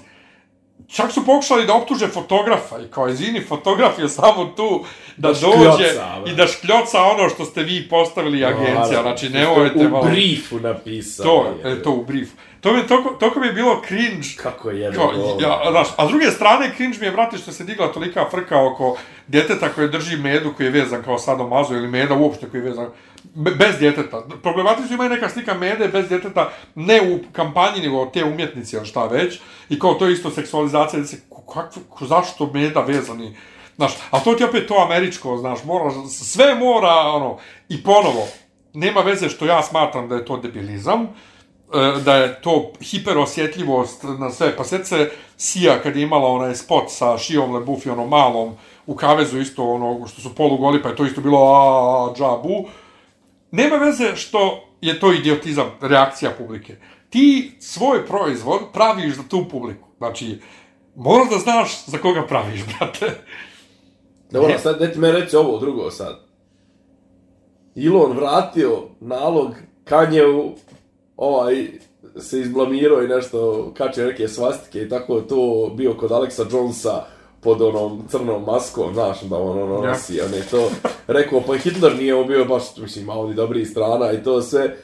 Čak su pokušali da optuže fotografa i kao, izvini, fotograf je samo tu da, Da dođe škljoca, i da škljoca ono što ste vi postavili agencija. Znači, Što nemojte U malo... briefu napisao. To, je. to u briefu. To mi, toko, toko mi je bilo cringe. Kako je Kao, jedno. ja, znaš, a s druge strane, cringe mi je, brate, što se digla tolika frka oko djeteta koje drži medu koji je vezan kao sadomazo ili meda uopšte koji je vezan bez djeteta. Problematično ima i neka slika mede bez djeteta, ne u kampanji, nego te umjetnici ili šta već. I kao to je isto seksualizacija, se, kako, zašto meda vezani? Znaš, a to ti je opet to američko, znaš, mora, sve mora, ono, i ponovo, nema veze što ja smatram da je to debilizam, e, da je to hiperosjetljivost na sve. Pa sjeti se Sija kad je imala onaj spot sa Šijom LeBouf i onom malom u kavezu isto ono što su polugoli, pa je to isto bilo a, džabu. Nema veze što je to idiotizam, reakcija publike. Ti svoj proizvod praviš za tu publiku. Znači, moraš da znaš za koga praviš, <laughs> brate. Dobro, sad deti me reći ovo drugo sad. Elon vratio nalog Kanjeu, ovaj, se izblamirao i nešto, kače neke svastike i tako je to bio kod Alexa Jonesa pod onom crnom maskom, znaš, da on ono Ja. nosi, on je to rekao, pa Hitler nije bio baš, mislim, ima ovdje dobrih strana i to sve.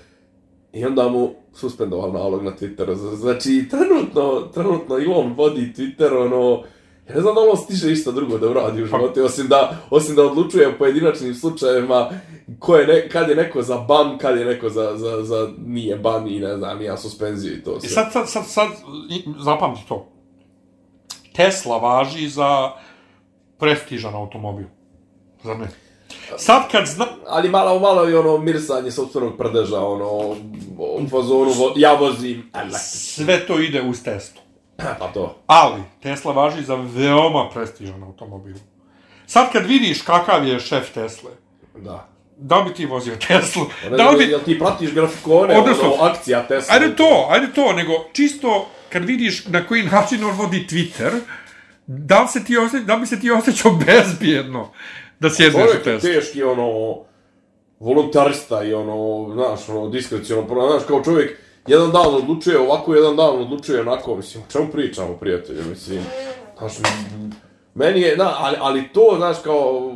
I onda mu suspendoval nalog na Twitteru. Znači, trenutno, trenutno Elon vodi Twitter, ono, ja ne znam da on stiže išta drugo da uradi u životu, osim da, osim da odlučuje u pojedinačnim slučajevima ko je ne, kad je neko za ban, kad je neko za, za, za nije ban i ne znam, nija suspenziju i to sve. I sad, sad, sad, sad, zapamti to. Tesla važi za prestižan automobil. Zar ne? Sad kad zna... Ali malo, malo i ono mirsanje sopstvenog prdeža, ono, u fazonu, vo, ja vozim. Sve to ide uz Teslu. <clears throat> Pa to. Ali, Tesla važi za veoma prestižan automobil. Sad kad vidiš kakav je šef Tesle, Da. da li bi ti vozio Teslu? Da Da li bi... Jel ti pratiš grafikone, Odnosno, ono, akcija Tesla? Ajde to, ajde to, nego čisto kad vidiš na koji način on vodi Twitter, da li, se ti osje, da bi se ti osjećao bezbjedno da sjedneš u Čovjek je teški, ono, voluntarista i ono, znaš, ono, diskreciono, prvo, znaš, kao čovjek, jedan dan odlučuje ovako, jedan dan odlučuje onako, mislim, o čemu pričamo, prijatelju, mislim, znaš, meni je, na, ali, ali to, znaš, kao,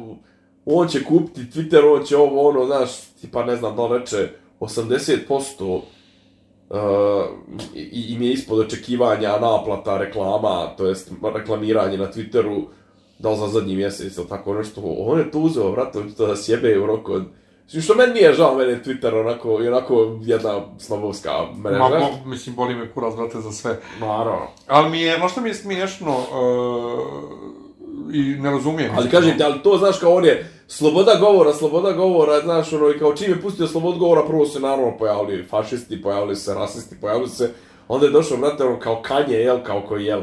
on će kupiti Twitter, on će ovo, ono, znaš, tipa, ne znam, da li reče, 80% Uh, i, im je ispod očekivanja naplata reklama, to jest reklamiranje na Twitteru, da li za zadnji mjesec ili tako nešto, on je to uzeo, vrate, on to da sjebe u roku od... Mislim, što meni nije žao, meni je Twitter onako, i onako jedna snobovska mreža. Ma, mo, mislim, boli me kurac, brate, za sve. Naravno. Ali mi je, možda mi je smiješno uh, i ne razumijem. Ali kažem ti, ali to, znaš, kao on je sloboda govora, sloboda govora, znaš, ono, i kao čim je pustio slobodu govora, prvo se naravno pojavili fašisti, pojavili se rasisti, pojavili se, onda je došao, brate, ono, kao kanje, jel, kao koji, jel,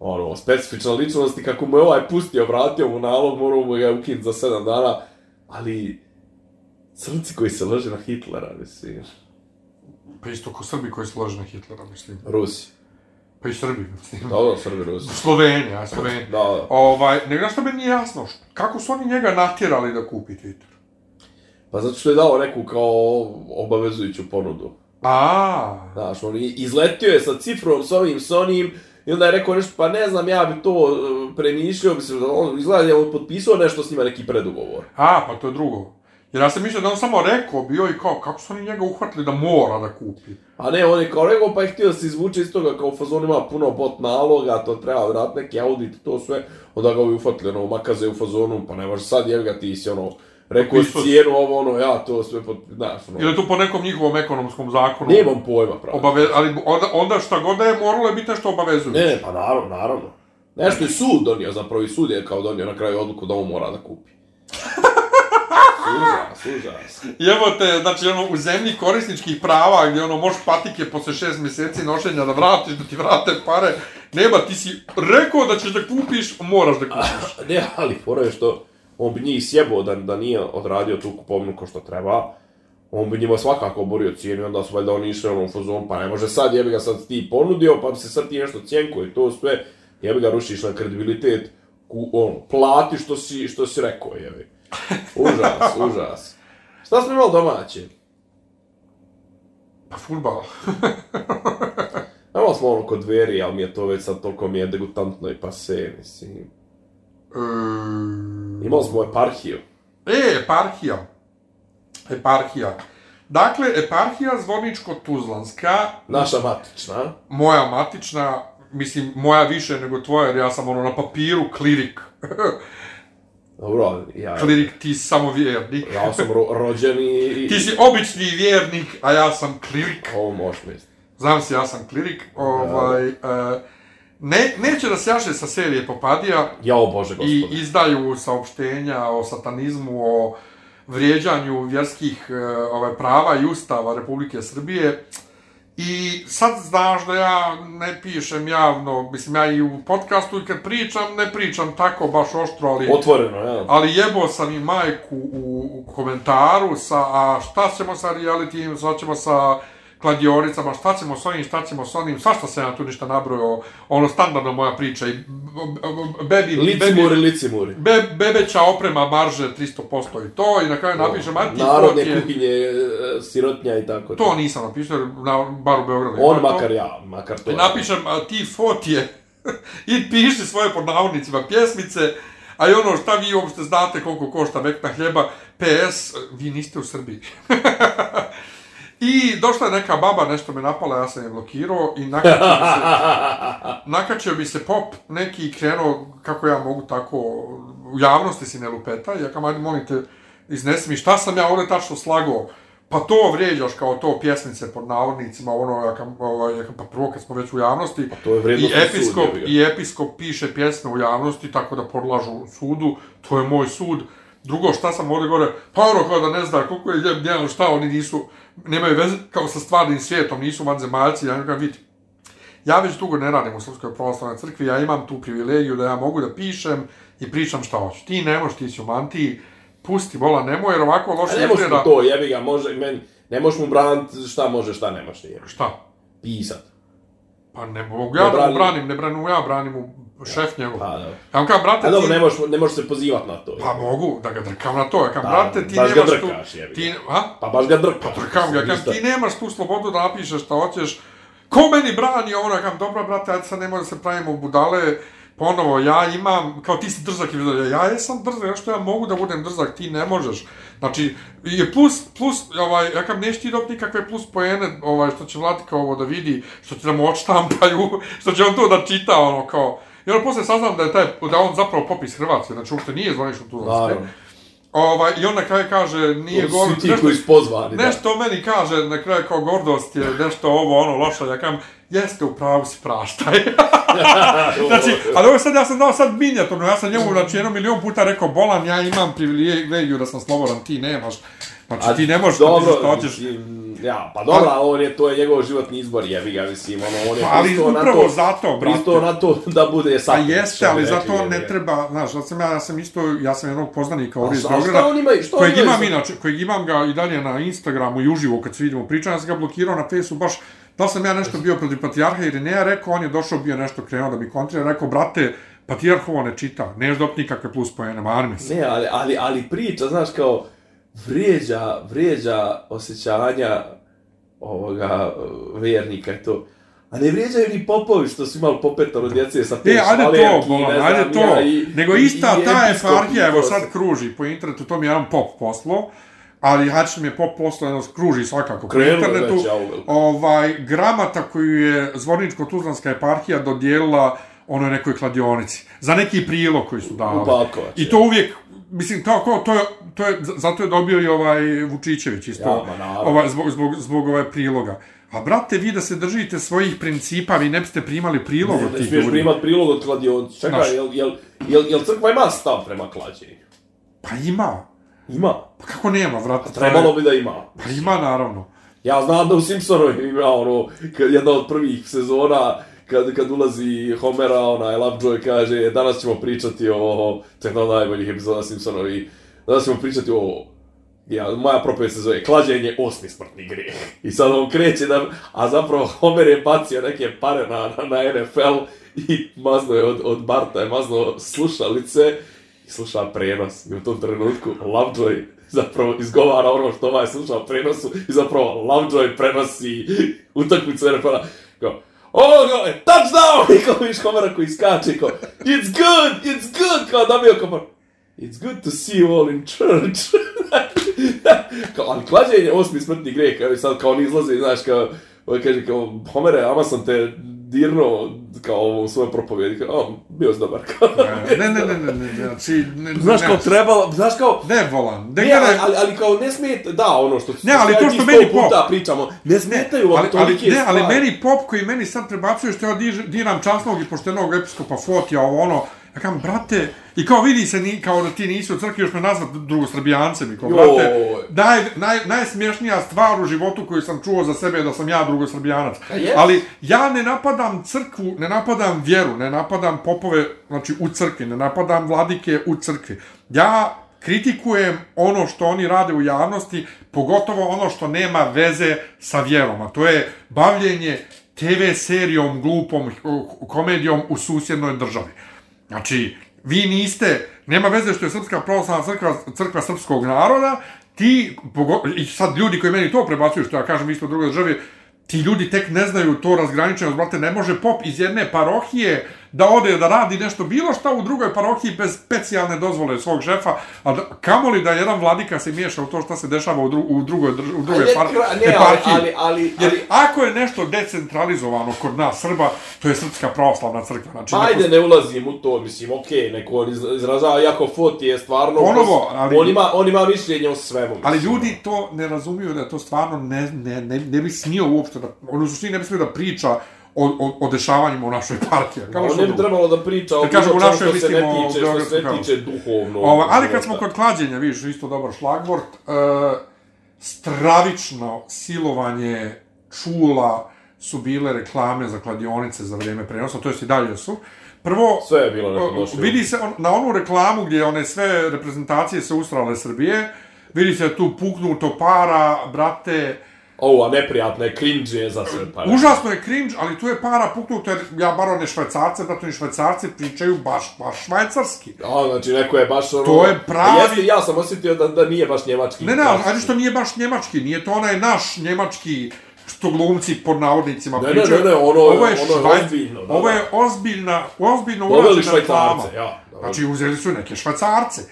ono, specifična ličnost i kako mu je ovaj pustio, vratio mu nalog, morao mu ga ukinuti za sedam dana, ali crnci koji se lože na Hitlera, mislim, Pa isto ko Srbi koji slože na Hitlera, mislim. Rusi, Pa i Srbi, <laughs> mislim. da, da, Srbi, Rusi, Slovenija, Slovenija. da, da. Ovaj, nego što mi nije jasno, š- kako su oni njega natjerali da kupi Twitter? Pa zato što je dao neku kao obavezujuću ponudu. A, Znaš, on izletio je sa cifrom, s ovim, s onim, i onda je rekao nešto, pa ne znam, ja bi to premišljao, bi se, on izgleda da je on potpisao nešto s njima, neki predugovor. a, pa to je drugo. Jer ja sam mislio da on samo rekao bio i kao, kako su oni njega uhvatili da mora da kupi? A ne, on je kao rekao, pa je htio da se izvuče iz toga, kao u fazonu ima puno bot naloga, to treba vrat neki audit, to sve, onda ga ovi ufatili, ono, makaze u fazonu, pa ne može sad, jel ga ti si, ono, rekao si. cijenu, ovo, ono, ja, to sve, pot, znaš, ono, Ili je to po nekom njihovom ekonomskom zakonu? nemam pojma, pravo. Obave, ali onda, onda šta god da je, moralo je biti nešto obavezujuće. Ne, ne, pa naravno, naravno. Nešto je sud donio, zapravo i sud je kao donio na kraju odluku da on mora da kupi. <laughs> Užas, užas. I evo te, znači ono, u zemlji korisničkih prava, gdje ono, možeš patike posle šest mjeseci nošenja da vratiš, da ti vrate pare, nema, ti si rekao da ćeš da kupiš, moraš da kupiš. Ne, ali fora je što on bi njih sjebao da, da nije odradio tu kupovnu ko što treba. On bi njima svakako oborio cijenu onda su valjda oni išli ono u fazon, pa ne može sad, jebi ga sad ti ponudio, pa bi se sad ti nešto cijenko i to sve, jebi ga rušiš na kredibilitet, ku, on, plati što si, što si rekao, jebi. <laughs> Užas, užas. Šta smo imali domaće? Pa futbal. <laughs> Imali smo ono kod veri, ali mi je to već sad toliko mi je degutantno i pase, mislim. E, Imali smo eparhiju. E, eparhija. Eparhija. Dakle, eparhija Zvorničko-Tuzlanska, Naša matična. moja matična, mislim, moja više nego tvoja, jer ja sam ono na papiru klirik. <laughs> Dobro, ja, klirik, ti si samo vjernik. ja sam ro, rođen i... Ti si obični vjernik, a ja sam klirik. Ovo možeš misliti. Znam si, ja sam klirik. Ovaj, e, ne, neće da se jaše sa serije Popadija Jao Bože i gospode. izdaju saopštenja o satanizmu, o vrijeđanju vjerskih e, ovaj, prava i ustava Republike Srbije. I sad znaš da ja ne pišem javno, mislim ja i u podcastu i kad pričam, ne pričam tako baš oštro, ali... Otvoreno, ja. Ali jebo sam i majku u, u komentaru sa, a šta ćemo sa reality, šta ćemo sa kladionicama, šta ćemo s onim, šta ćemo s onim, svašta se ja tu ništa nabrojao, ono standardno moja priča i bebi, Licimuri, bebi, licimuri. be, bebeća oprema marže 300% i to, i na kraju napišem Narodne antifotje, kuhinje, e, sirotnja i tako. to nisam napisao, na, bar u Beogradu. On to. makar ja, makar to. I napišem a, ti fotje, <laughs> I piši svoje pod navodnicima pjesmice, a i ono šta vi uopšte znate koliko košta vekna hljeba, PS, vi niste u Srbiji. <laughs> I došla je neka baba, nešto me napala, ja sam je blokirao i nakačio bi se, <laughs> nakačio bi se pop neki i krenuo kako ja mogu tako u javnosti si ne lupeta. Ja kam, ajde, molim te, iznesi mi šta sam ja ovdje tačno slagao. Pa to vrijeđaš kao to pjesmice pod navodnicima, ono, ja kam, ovaj, ja kam, pa prvo kad smo već u javnosti, Pa to je i sud, episkop, ga. i episkop piše pjesme u javnosti, tako da podlažu sudu, to je moj sud. Drugo, šta sam ovdje gore, pa ono kao da ne zna koliko je djelan, šta oni nisu, nemaju veze kao sa stvarnim svijetom, nisu vanzemaljci, ja ga vidi. Ja već dugo ne radim u Srpskoj pravoslavnoj crkvi, ja imam tu privilegiju da ja mogu da pišem i pričam šta hoću. Ti ne možeš, ti si u mantiji, pusti, bola, nemoj, jer ovako loše ne možeš izgleda. to, jebi ga, može, men, ne možeš mu braniti šta može, šta ne može, jebi. Šta? Pisat. Pa ne mogu ja da branim- ne branim ja, branim šef njegov. Pa, da. Ja vam kao, brate, A dobro, ti... ne možeš, ne možeš se pozivati na to. Pa mogu da ga drkam na to, ja kam, Da, brate, ti nemaš tu... drkaš, ga. Ti, a? Pa baš ga drka. Pa drkam ga, kam, Ništa. ti nemaš tu slobodu da napišeš šta hoćeš. Ko meni brani ono, ja kam, dobro, brate, ajde sad nemoj da se pravimo budale. Ponovo, ja imam, kao ti si drzak i vidio, ja jesam drzak, ja što ja mogu da budem drzak, ti ne možeš. Znači, je plus, plus, ovaj, ja kam, neš ti dobiti nikakve plus pojene, ovaj, što će Vladika ovo da vidi, što će da mu odštampaju, <laughs> što će on to da čita, ono, kao, I onda posle saznam da je taj, da on zapravo popis Hrvatske, znači uopšte nije zvanično tu Naravno. Ovaj, I on na kraju kaže, nije To gor... si ti koji su pozvani, da. Nešto meni kaže, na kraju kao gordost je nešto ovo, ono, loše, ja kam, jeste u pravu si praštaj. <laughs> znači, ali ovo sad, ja sam dao sad minijaturno, ja sam njemu, znači, jedno milion puta rekao, bolan, ja imam privilegiju da sam slobodan, ti nemaš. Znači, ti ne možeš dobro, ti što hoćeš. mislim, ja, pa dobro, ali on je, to je njegov životni izbor, jebi ga, mislim, ono, on je ali pristao na to, zato, brate. pristao na to da bude Pa satirac, jeste, što bi ali zato ne treba, znaš, ja sam, ja, ja sam isto, ja sam jednog poznanika ovdje iz a Beograda, kojeg ima imam za- inače, kojeg imam ga i dalje na Instagramu i uživo kad se vidimo pričam, ja sam ga blokirao na Facebooku baš, da sam ja nešto bio protiv Patrijarha ili ne, rekao, on je došao, bio nešto krenuo da mi kontrira, rekao, brate, Patrijarh ovo ne čita, neš dobiti nikakve plus pojene, mani mi se. Ne, ali, ali, ali priča, znaš, kao, vrijeđa, vrijeđa osjećanja ovoga uh, vjernika i to. A ne vrijeđaju ni popovi što su imali po petoro djece sa pet E, ajde to, bolan, znam ajde to. ja, i- Nego i- ista i ta eparhija, i evo sad kruži po internetu, to mi je jedan pop poslo, ali Hač mi je pop poslo, jedno kruži svakako po Krenulo internetu. već, ja ovaj, gramata koju je Zvorničko-Tuzlanska eparhija dodijelila onoj nekoj kladionici. Za neki prilog koji su dali. I to uvijek, mislim, to, ko, to, je, to je, zato je dobio i ovaj Vučićević isto, Ja, ovaj, zbog, zbog, zbog ovaj priloga. A brate, vi da se držite svojih principa, vi ne biste primali prilog od Ne tih smiješ ljudi. primat prilog od kladionca. Čekaj, Znaš. jel, jel, jel, jel crkva ima stav prema klađenju? Pa ima. Ima. Pa kako nema, brate? Trebalo bi da ima. Pa ima, naravno. Ja znam da u Simpsonu ima ono, jedna od prvih sezona, kad, kad ulazi Homera, onaj Lovejoy kaže, danas ćemo pričati o, to je jedna najboljih epizoda Simpsonovi, danas ćemo pričati o, ja, moja propovijed se zove, klađenje osmi smrtni grijeh. <laughs> I sad on kreće da, a zapravo Homer je bacio neke pare na, na, na NFL i mazno je od, od Barta, je mazno slušalice i sluša prenos. I u tom trenutku Lovejoy zapravo izgovara ono što ovaj sluša prenosu i zapravo Lovejoy prenosi <laughs> utakmicu NFL-a. Kao, Oh, go, touchdown! I kao viš komara koji skače, kao, it's good, it's good, kao dobio komara. it's good to see you all in church. <laughs> kao, ali klađenje osmi smrtni greh, kao sad kao oni izlaze, znaš, kao, ovo kaže kao, Homere, ama sam te dirno, kao u svojoj propovjedi, kao, o, bio si dobar. <laughs> Ne, ne, ne, ne, ne, ne, znači, ne, Znaš ne, kao trebalo, znaš kao, Ne volan, ne, Ne, ne, ali, ali, ali kao ne smeta, da, ono što Ne, ali to što meni pop- pričamo, ne smetaju vam ali, ali, tolike ne, ali stvari. meni pop koji meni sad prebacuje što ja diram časnog i poštenog episkopa Fotija, ovo ono, ja kam, brate, i kao vidi se, ni, kao da ti nisi u crkvi, još me nazvat drugosrbijancem, i kao, brate, daj, naj, najsmješnija stvar u životu koju sam čuo za sebe je da sam ja drugosrbijanac. jest. Ali ja ne napadam crkvu, ne napadam vjeru, ne napadam popove, znači u crkvi, ne napadam vladike u crkvi. Ja kritikujem ono što oni rade u javnosti, pogotovo ono što nema veze sa vjerom, a to je bavljenje TV serijom, glupom komedijom u susjednoj državi. Znači, vi niste, nema veze što je Srpska pravoslavna crkva, crkva srpskog naroda, ti, i sad ljudi koji meni to prebacuju, što ja kažem isto u drugoj državi, ti ljudi tek ne znaju to razgraničenost, brate, ne može pop iz jedne parohije da ode da radi nešto bilo šta u drugoj parohiji bez specijalne dozvole svog šefa, a kamoli da jedan vladika se miješa u to šta se dešava u, dru, u drugoj, u drugoj par, ne, ali- eparhiji. ali- ali- Jer ali- ako je nešto decentralizovano kod nas Srba, to je Srpska pravoslavna crkva. Znači, Pa neko- ajde, ne ulazim u to, mislim, okej, neko on iz- izražava, jako Foti je stvarno... Ponovo, ali- On ima, on ima mišljenje o svemu. Ali mislim, ljudi to ne razumiju da to stvarno ne, ne, ne, ne bi smio uopšte da, on u suštini ne bi smio da priča o, o, o dešavanjima u našoj partiji. Kao što ne bi trebalo da priča o bilo čemu našoj što se ne tiče, što se ne tiče duhovno. Ova, ali kad smo kod klađenja, vidiš, isto dobar šlagvort, e, stravično silovanje čula su bile reklame za kladionice za vrijeme prenosa, to jest i dalje su. Prvo, Sve je bilo neko o, loše. vidi se on, na onu reklamu gdje one sve reprezentacije se ustrale Srbije, vidi se tu puknuto para, brate, Ovo, a neprijatno je, cringe je za sve pare. Užasno je cringe, ali tu je para puknuto, jer ja bar one švajcarce, da to ni švajcarci pričaju baš, baš švajcarski. A, znači, neko je baš ono... To je pravi- Jeste, ja sam osjetio da, da nije baš njemački. Ne, ne, ali ajde što nije baš njemački, nije to onaj naš njemački što glumci pod navodnicima Ne, ne, pričaju. ne, ne, ono- ovo je, ono je švaj- ozbiljno, da, ovo je ozbiljna, ozbiljno urađena reklama. švajcarce, ja. Znači, uzeli su neke švajcarce.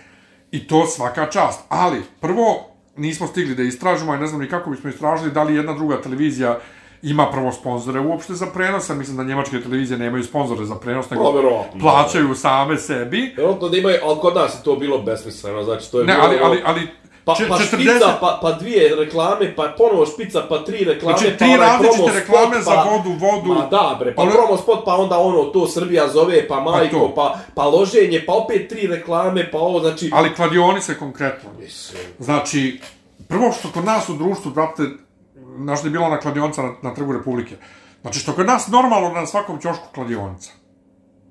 I to svaka čast. Ali, prvo, nismo stigli da istražimo, ne znam ni kako bismo istražili da li jedna druga televizija ima prvo sponzore uopšte za prenos, a mislim da njemačke televizije nemaju sponzore za prenos, nego Pa, verovatno. plaćaju same sebi. Vjerojatno da imaju, ali kod nas je to bilo besmisleno, znači to je Ne, bilo... ali, ono- ali, ali, Pa, pa 40 špica, pa, pa dvije reklame, pa ponovo špica, pa tri reklame, Znači, pa tri onaj različite promo spot, reklame za pa- vodu, vodu. Ma da, bre, pa Ono- promo spot, pa onda ono, to Srbija zove, pa majko, to. pa, pa loženje, pa opet tri reklame, pa ovo, znači... ali kladionice konkretno. Mislim, Znači, prvo što kod nas u društvu, brate, znaš da je bila ona kladionica na, na trgu Republike. Znači, što kod nas normalno na svakom ćošku kladionica.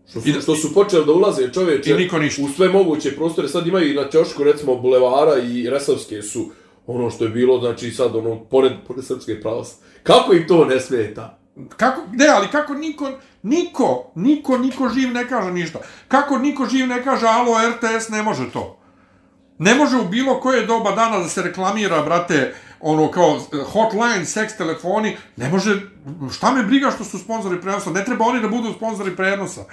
Što su, što su počeli da ulaze čovječe I niko ništa. u sve moguće prostore, sad imaju i na ćošku recimo bulevara i Resavske su ono što je bilo, znači sad ono, pored, pored Srpske pravos. Kako im to ne smeta? Kako, ne, ali kako niko, niko, niko, niko živ ne kaže ništa. Kako niko živ ne kaže, alo, RTS ne može to. Ne može u bilo koje doba dana da se reklamira, brate, ono kao eh, hotline, seks telefoni, ne može, šta me briga što su sponzori prenosa, ne treba oni da budu sponzori prenosa.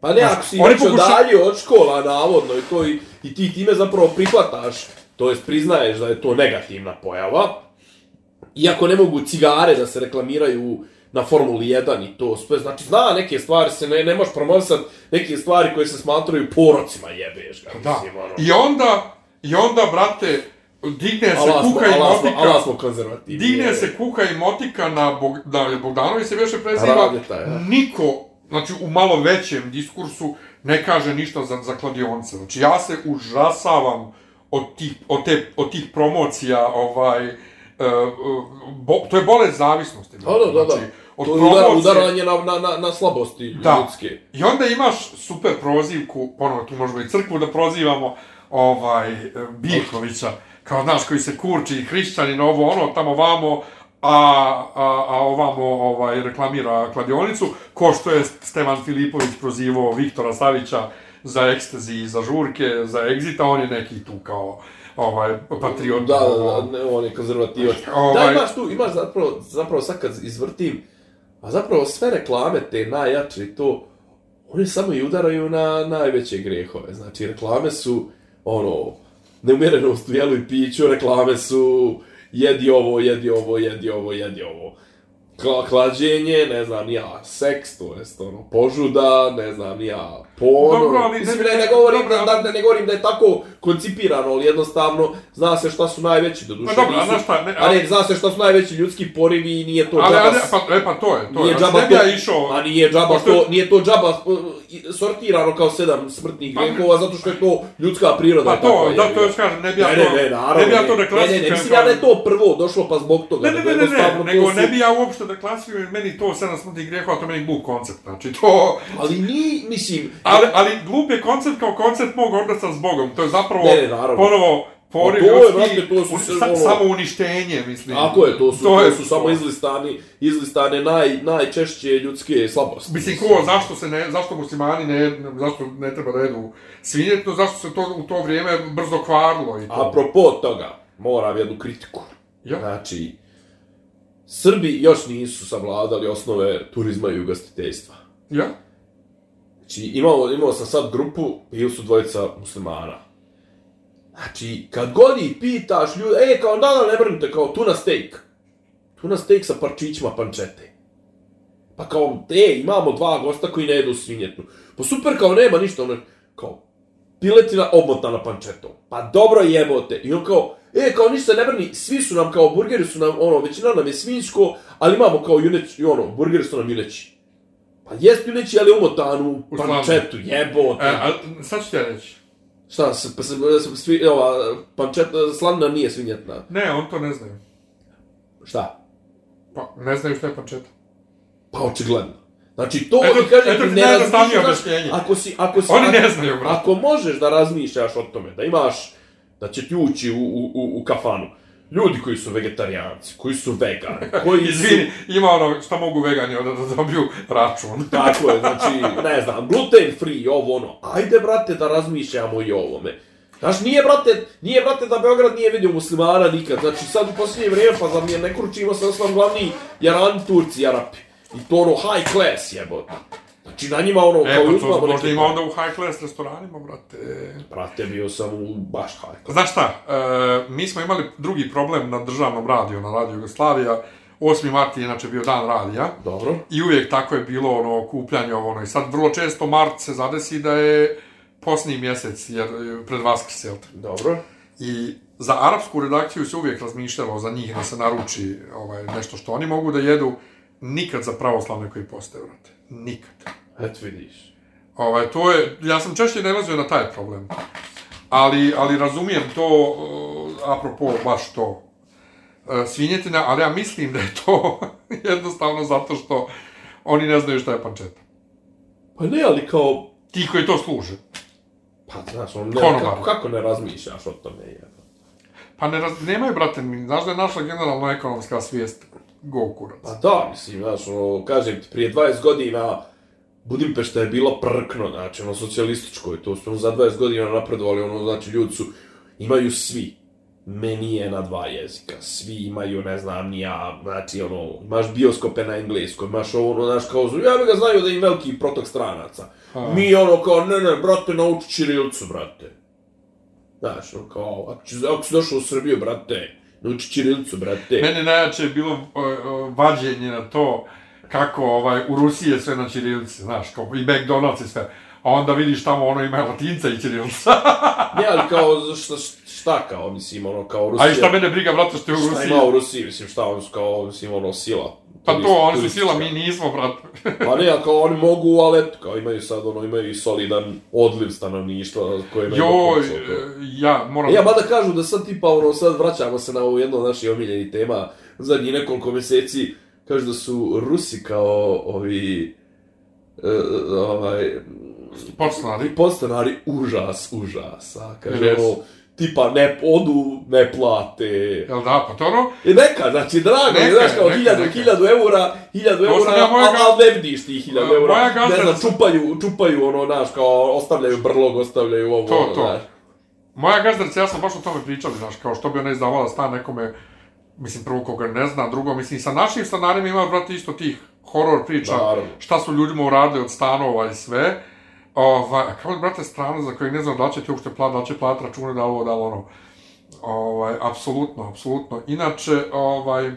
Pa ne, ako si već pokuša- odalje od škola, navodno, i, to, i, i ti time zapravo prihvataš, to jest priznaješ da je to negativna pojava, iako ne mogu cigare da se reklamiraju na Formuli 1 i to sve, znači zna neke stvari se ne, ne možeš promovisat, neke stvari koje se smatraju porocima jebeš ga, Da. mislim, ono. I onda, i onda, brate, digne se Ala smo, kuka i ala smo, motika. ala smo konzervativni. Digne je. se kuka i motika na Bog, da Bogdanović se više preziva. Radeta, ja. Niko, znači u malo većem diskursu, ne kaže ništa za, za kladionce. Znači ja se užasavam od tih, od te, od tih promocija, ovaj, uh, bo, to je bolest zavisnosti. Da, da, da, da. Znači, od To promocije- udaranje na, na, na, na slabosti Da. ljudske. I onda imaš super prozivku, ponovo tu možemo i crkvu da prozivamo, ovaj, e, Biljkovića, kao znaš koji se kurči, hrišćanin, ovo, ono, tamo vamo, a, a, a ovamo ovaj, reklamira kladionicu, ko što je Stevan Filipović prozivao Viktora Savića za ekstazi i za žurke, za egzita, on je neki tu kao ovaj, patriot. Da, da, da, ne, on je konzervativac. Ovaj- Da, imaš tu, imaš zapravo, zapravo sad kad izvrtim, a zapravo sve reklame te najjače i to, one samo i udaraju na najveće grehove. Znači, reklame su, ono, neumjerenost u jelu i piću, reklame su jedi ovo, jedi ovo, jedi ovo, jedi ovo. Kla, klađenje, ne znam, ja, seks, to jest, ono, požuda, ne znam, ja, porno. Dobro, ali ne- Mislim, ne, ne govorim dobro, da, da, ne govorim da je tako koncipirano, ali jednostavno zna se šta su najveći, do duše Pa dobro, nisu. šta, ne, a ne, zna se šta su najveći ljudski porivi i nije to Ali, džaba. ali, pa, e, pa to je, to nije je. Znači, džaba ne ja to, išao... a nije džaba Pošto je- to, nije to džaba uh, sortirano kao sedam smrtnih Pa- grehova, zato što je to ljudska priroda. Pa to, takva, da, to još kažem, ne bi ja Ne, to... ne, ne, naravno. ne bi ja to da Ne, ne, ne, klasifikujem mislim ja da je to prvo došlo pa zbog toga. Ne, ne, nego ne, ne, ne, jednostavno nego to su- ne bi ja uopšte da klasifikujem, meni to sedam smrtnih grehova, to meni glup koncept, znači to... Ali ni, mislim... Ali, ali glup je koncept kao koncept mog odnosa s Bogom, to je zapravo Ne, naravno. ponovo poriv Ma to je, ljudski, brate, to su sve ono- samo uništenje, mislim. Tako je, to su, to, je su samo izlistani, izlistane naj, najčešće ljudske slabosti. Mislim, ko, zašto se ne, zašto muslimani ne, zašto ne treba da jedu svinjetnu, zašto se to u to vrijeme brzo kvarilo i to. Apropo toga, moram jednu kritiku. Ja. Znači, Srbi još nisu savladali osnove turizma i ugostiteljstva. Ja? Znači, imao, imao sam sad grupu, bili su dvojica muslimana. Znači, kad god ih pitaš ljudi, e, kao, da, da, ne brinite, kao, tuna steak. Tuna steak sa parčićima pančete. Pa kao, e, imamo dva gosta koji ne jedu svinjetnu. Pa super, kao, nema ništa, ono, kao, piletina obmotana pančetom. Pa dobro jebote. I on kao, e, kao, ništa ne brini, svi su nam, kao, burgeri su nam, ono, većina nam je svinjsko, ali imamo, kao, juneći, ono, burgeri su nam juneći. Pa jest juneći, ali umotan u pančetu, jebote. E, a, sad ću ti reći. Šta, s, pa, s, s, svi, ova, pančeta, slanina nije svinjetna. Ne, on to ne znaju. Šta? Pa, ne znaju što je pančeta. Pa očigledno. Znači, to Eto- oni kaže eto ne razmišljaš, ako si, ako si, Oni ako, ne znaju, brate. Ako možeš da razmišljaš o tome, da imaš, da će ti ući u, u, u, u kafanu, ljudi koji su vegetarijanci, koji su vegani, koji <laughs> su... Izvini, ima ono što mogu vegani onda da dobiju račun. <laughs> Tako je, znači, ne znam, gluten free, ovo ono. Ajde, brate, da razmišljamo i o ovome. Znaš, nije, brate, nije, brate, da Beograd nije vidio muslimana nikad. Znači, sad u posljednje vrijeme, pa za mi je ne kručimo se osvam glavni jarani Turci i Arapi. I to ono high class jebote. Znači, na njima ono, E, kao pa to možda neke- ima onda u high class restoranima, brate. Brate, bio sam u baš high class. Znaš šta, e, mi smo imali drugi problem na državnom radiju, na Radio Jugoslavija. 8. mart je inače bio dan radija. Dobro. I uvijek tako je bilo ono okupljanje ovo ono. I sad vrlo često mart se zadesi da je posljednji mjesec, jer e, pred Vaskrs, jel te? Dobro. I za arapsku redakciju se uvijek razmišljalo za njih da se naruči ovaj, nešto što oni mogu da jedu, nikad za pravoslavne koji postoje, vrate. Nikad. Eto vidiš. Ovaj, to je, ja sam češće nalazio na taj problem. Ali, ali razumijem to, uh, apropo baš to, uh, svinjetina, ali ja mislim da je to <laughs> jednostavno zato što oni ne znaju šta je pančeta. Pa ne, ali kao... Ti koji to služe. Pa, znaš, on ne, Konobar. kako, kako ne razmišljaš o tome, jebote. Pa ne raz, nemaju, brate, mi, znaš da je naša generalno ekonomska svijest go kurac. Pa da, mislim, znaš, ono, kažem ti, prije 20 godina Budimpešta je bila prkno, znači, ono, socijalističko i to su ono, za 20 godina napredovali, ono, znači, ljudi su, imaju svi menije na dva jezika, svi imaju, ne znam, ni ja, znači, ono, imaš bioskope na engleskom, imaš ovo, ono, znaš, kao, ja bi ga znaju da im veliki protok stranaca. Mi, ono, kao, ne, ne, brate, nauči Čirilcu, brate. Znaš, ono, kao, ako, ću, ako si došao u Srbiju, brate, nauči Čirilcu, brate. Mene najjače je bilo uh, vađenje na to kako ovaj, u Rusiji je sve na Čirilici, znaš, kao i McDonald's i sve. A onda vidiš tamo ono ima latinca i Čirilca. <laughs> Ne, ali kao, šta, šta kao, mislim, ono, kao Rusija... A i šta mene briga, brate, što je u Šta Rusiji? ima u Rusiji, mislim, šta su kao, mislim, ono, sila. Pa turist- to, oni su sila, mi nismo, brate. Pa ne, ali kao oni mogu, ali eto, kao imaju sad, ono, imaju i solidan odliv stanovništva koje imaju... Joj, e, ja moram... E, Ja, mada kažu da sad tipa, ono, sad vraćamo se na ovu jednu od naših omiljenih tema, zadnjih nekoliko mjeseci, kažu da su Rusi kao ovi, e, ovaj, Podstanari. podstanari užas, užasa, kaže, Yes. ono, tipa ne odu, ne plate, Jel da, pa to ono... I neka, znači, drago, Neka, je, znaš, kao neka, hiljadu, neka. hiljadu eura, hiljadu To sam eura, ja moja ga- al ne vidiš ti hiljadu Moja eura, gazda ne znam, čupaju, čupaju, ono, znaš, kao, ostavljaju brlog, ostavljaju ovo, To, to. znaš. Moja gazdarica, ja sam baš o tome pričali, znaš, kao što bi ona izdavala stan nekome, mislim, prvo koga ne zna, drugo, mislim, sa našim stanarima ima, brate, isto tih horor priča, Naravno. šta su ljudima uradili od stanova i sve. Ovaj, a kao, brate, strana za kojeg ne znam da će ti uopšte plat, da će plat račune, da ovo, da ono. Ovaj, apsolutno, apsolutno. Inače, ovaj,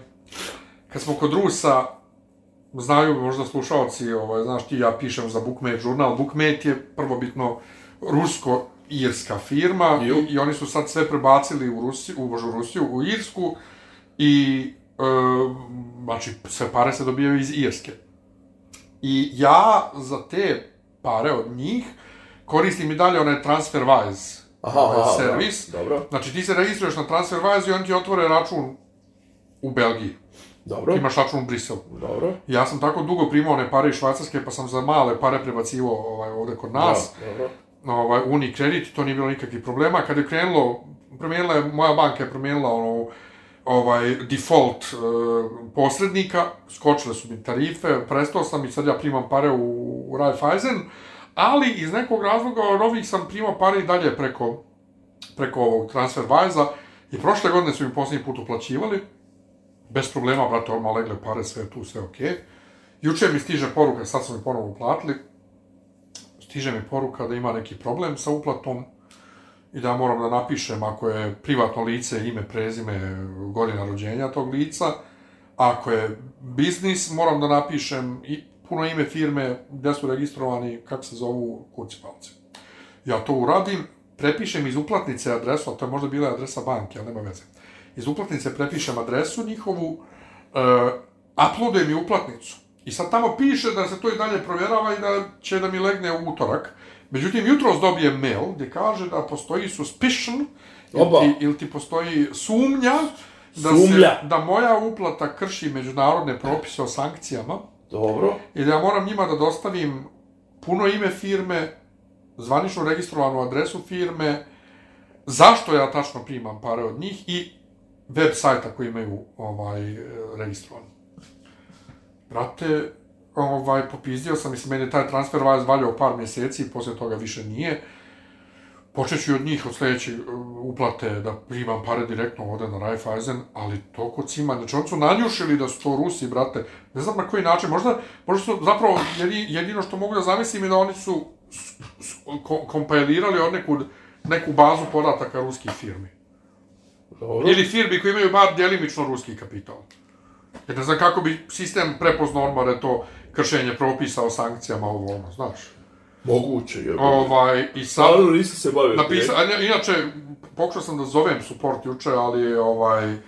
kad smo kod Rusa, znaju možda slušalci, ovaj, znaš ti, ja pišem za Bookmate žurnal. Bookmate je prvobitno rusko-irska firma i, i oni su sad sve prebacili u Rusiju, u Božu Rusiju, u Irsku i e, znači sve pare se dobijaju iz Irske. I ja za te pare od njih koristim i dalje onaj TransferWise Aha, ovaj, aha, servis. dobro, Znači ti se registruješ na TransferWise i on ti otvore račun u Belgiji. dobro, Imaš račun u Briselu. dobro, Ja sam tako dugo primao one pare iz Švajcarske, pa sam za male pare prebacivo ovaj, ovde kod nas, Da, dobro, ovaj, Unicredit, to nije bilo nikakvih problema. Kad je krenulo, promijenila je, moja banka je promijenila ono, ovaj, default e, posrednika, skočile su mi tarife, prestao sam i sad ja primam pare u, u Raiffeisen, ali iz nekog razloga od ovih sam primao pare i dalje preko, preko ovog TransferWise-a i prošle godine su mi posljednji put uplaćivali, bez problema, brate, odmah legle pare, sve tu, sve okej. Juče mi stiže poruka, sad su mi ponovo uplatili, stiže mi poruka da ima neki problem sa uplatom i da moram da napišem ako je privatno lice, ime, prezime, godina rođenja tog lica. Ako je biznis, moram da napišem i puno ime firme, gdje su registrovani, kako se zovu kući palci. Ja to uradim, prepišem iz uplatnice adresu, a to je možda bila adresa banke, ali nema veze. Iz uplatnice prepišem adresu njihovu, eh, uh, uploadujem i uplatnicu. I sad tamo piše da se to i dalje provjerava i da će da mi legne u utorak. Međutim, jutro dobijem mail gdje kaže da postoji suspicion Oba. ili, ti- ili ti postoji sumnja da, Sumnja. se, da moja uplata krši međunarodne propise o sankcijama Dobro. i da ja moram njima da dostavim puno ime firme, zvaničnu registrovanu adresu firme, zašto ja tačno primam pare od njih i web sajta koji imaju ovaj, e, registrovan. Brate, ovaj, popizdio sam, mislim, meni je taj transfer vas valjao par mjeseci i poslije toga više nije. Počet ću od njih od sljedeće uh, uplate da primam pare direktno ovdje na Raiffeisen, ali to kod cima, znači oni su nanjušili da su to Rusi, brate, ne znam na koji način, možda, možda su zapravo jedi, jedino što mogu da zamislim je da oni su s- s- ko, kompilirali od nekud, neku bazu podataka ruskih firmi. Dobro. Ili firmi koji imaju bar djelimično ruski kapital. Jer ne znam kako bi sistem prepoznao odmah da je to kršenje propisa o sankcijama ovo ono, znaš. Moguće je. Ovaj, i sad... Stvarno nisam se bavio. Napisa, a inače, pokušao sam da zovem support juče, ali ovaj, uh,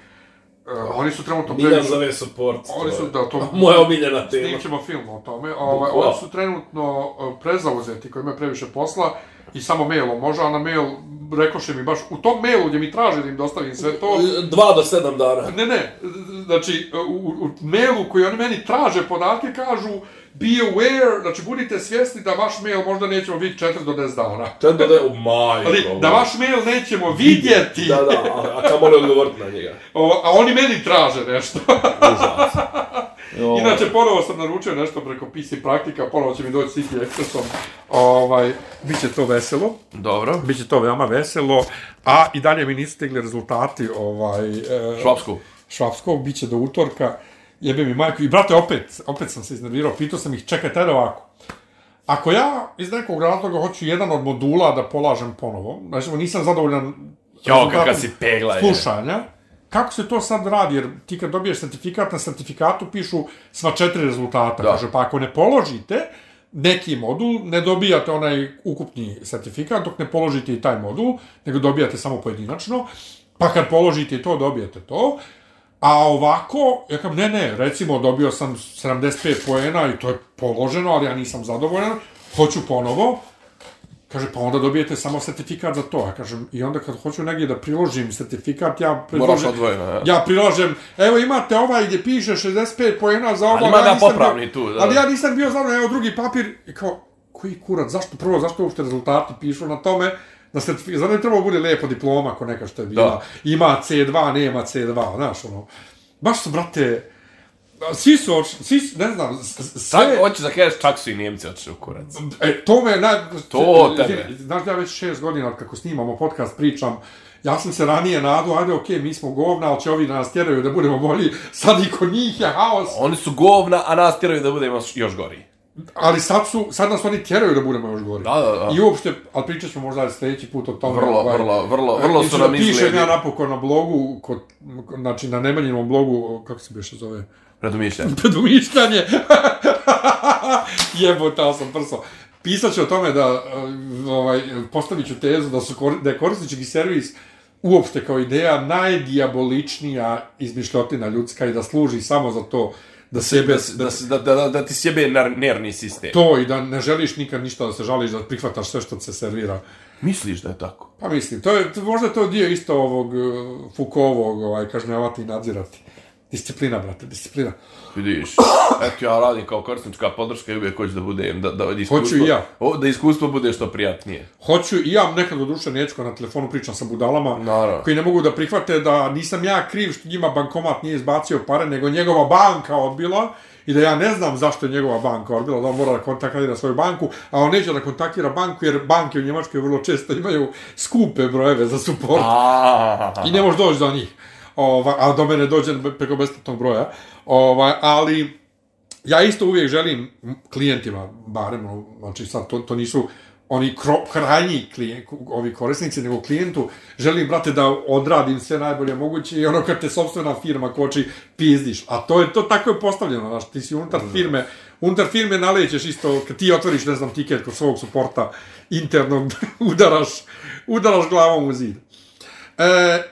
oni su trenutno Miljan previše... zove support. Oni su, da, to... <laughs> Moja omiljena tema. Snimit ćemo film o tome. Ovaj, oni su trenutno uh, prezauzeti koji imaju previše posla i samo mailom može, a na mail rekoše mi baš u tom mailu gdje mi traže da im dostavim sve to, Dva do sedam dana. Ne, ne, znači, u, u mailu koji oni meni traže podatke kažu be aware, znači budite svjesni da vaš mail možda nećemo vidjeti 4 do 10 dana. Čet da je, o maj. Ali da vaš mail nećemo vidjeti, Da, da, a, a kamo li odgovoriti na njega? <laughs> o, a oni meni traže nešto. <laughs> Inače, ponovo sam naručio nešto preko PC Praktika, ponovo će mi doći City Expressom. Ovaj, biće to veselo. Dobro. Biće to veoma veselo, a i dalje mi nisu stigli rezultati ovaj, e, Švapsku. švapskog, bit će do utorka, jebe mi majku. I brate, opet, opet sam se iznervirao, pitao sam ih, čekajte, ajde ovako. Ako ja iz nekog razloga hoću jedan od modula da polažem ponovo, znači nisam zadovoljan Jo, kakav si pegla je. slušanja, kako se to sad radi? Jer ti kad dobiješ sertifikat, na sertifikatu pišu sva četiri rezultata. Da. Kaže, pa ako ne položite neki modul, ne dobijate onaj ukupni sertifikat dok ne položite i taj modul, nego dobijate samo pojedinačno. Pa kad položite i to, dobijete to. A ovako, ja kam, ne, ne, recimo dobio sam 75 poena i to je položeno, ali ja nisam zadovoljan, hoću ponovo, Kaže, pa onda dobijete samo sertifikat za to. Ja kažem, i onda kad hoću negdje da priložim sertifikat, ja priložim... odvojeno, ja. Ja prilažem, evo imate ovaj gdje piše 65 pojena za ovo. Ali ima ja da popravni bio- tu, da. Ali ja nisam bio zadovoljan, evo drugi papir, i kao, koji kurac, zašto prvo, zašto uopšte rezultati pišu na tome, da sertifikat, zato je trebalo bude lijepo diploma ko neka što je bila. Da. Ima C2, nema C2, znaš, ono. Baš su, brate, svi su, oč- svi su, ne znam, sve... Čak, hoćeš da kažeš, čak su i Njemci otišli u kurac. E, to me naj... To tebe. Znaš ja već šest godina od kako snimamo podcast pričam, ja sam se ranije nadu, ajde okej, mi smo govna, ali će ovi nas tjeraju da budemo bolji, sad i kod njih je haos, Oni su govna, a nas tjeraju da budemo još gori. ali sad, su, sad nas oni tjeraju da budemo još gori. Da, da, da. I uopšte, ali pričat ćemo možda sljedeći put o tome. Vrlo, ovaj, vrlo, vrlo, e, vrlo i su nam Pišem izgledi. ja napokon na blogu, kod, znači na Nemanjinom blogu, kako se biše zove, Predumišljanje. <laughs> <laughs> Jebote, ali sam prso. Pisat ću o tome da, uh, ovaj, postavit ću tezu da, su, da je korisnički servis uopšte kao ideja najdiaboličnija izmišljotina ljudska i da služi samo za to da sebe... Da, da, da, da, da ti sjebe ner, nervni sistem. to i da ne želiš nikad ništa da se žališ, da prihvataš sve što se servira. Misliš da je tako? Pa mislim, to je, to, možda je to dio isto ovog uh, Foucaultovog, ovaj, kažnjavati i nadzirati. Disciplina, brate, disciplina. Vidiš, eto ja radim kao korisnička podrška i uvijek hoću da budem, da, da, da iskustvo, Hoću i ja. O, da iskustvo bude što prijatnije. Hoću, i ja nekad do duše nećko na telefonu pričam sa budalama, Naravno. koji ne mogu da prihvate da nisam ja kriv što njima bankomat nije izbacio pare, nego njegova banka odbila i da ja ne znam zašto je njegova banka odbila, da on mora da kontaktira svoju banku, a on neće da kontaktira banku jer banke u Njemačkoj vrlo često imaju skupe brojeve za support A, i ne možeš doći do njih. Ova, a do mene dođe preko besplatnog broja. Ova, ali ja isto uvijek želim klijentima, barem, znači sad to, to nisu oni krajnji klijent, ovi korisnici, nego klijentu, želim, brate, da odradim sve najbolje moguće i ono kad te sobstvena firma koči, pizdiš. A to je to tako je postavljeno, znaš, ti si unutar firme, unutar firme nalećeš isto, kad ti otvoriš, ne znam, tiket kod svog suporta internog, <laughs> udaraš, udaraš glavom u zid. E,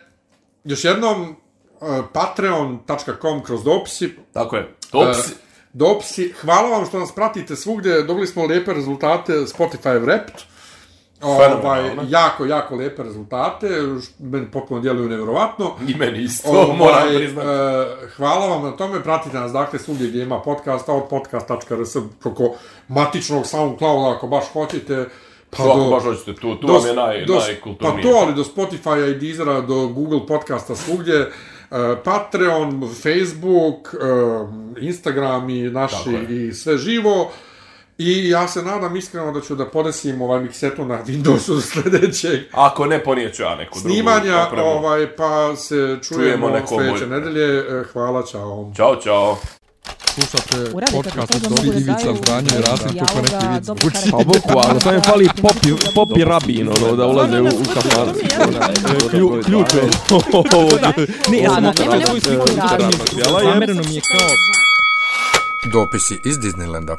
još jednom, e, patreon.com kroz dopisi. Tako je. Dopisi. E, dopisi. Hvala vam što nas pratite svugdje. Dobili smo lijepe rezultate Spotify Wrapped. Ovaj, jako, jako lijepe rezultate. Meni potpuno djeluju nevjerovatno. I meni isto, <laughs> Ovaj, moram priznati. e, hvala vam na tome, pratite nas dakle svugdje gdje ima podcasta, od podcast.rs, preko matičnog SoundClouda ako baš hoćete, pa Ako baš hoćete tu, tu vam je naj, do, najkulturnije. Pa to, ali do Spotify i Deezera, do Google podcasta svugdje, uh, Patreon, Facebook, uh, Instagram i naši i sve živo. I ja se nadam iskreno da ću da podesim ovaj miksetu na Windowsu <laughs> sljedećeg Ako ne, ponijeću ja neku drugu snimanja, ovaj, pa se čujemo, Čujemo sljedeće nedelje. E, Hvala, čao. Ćao, čao. Slušate podcast od Dobri Ivica Zdanje i Rasim neki vid dobro zvuči. karakter. Pa bukvalno, samo je fali popi, popi rabin, ono, da ulaze u, u kafan. Klju, ključ je. Ne, ja sam sliku. razloga. Zamereno mi je kao Dopisi iz Disneylanda.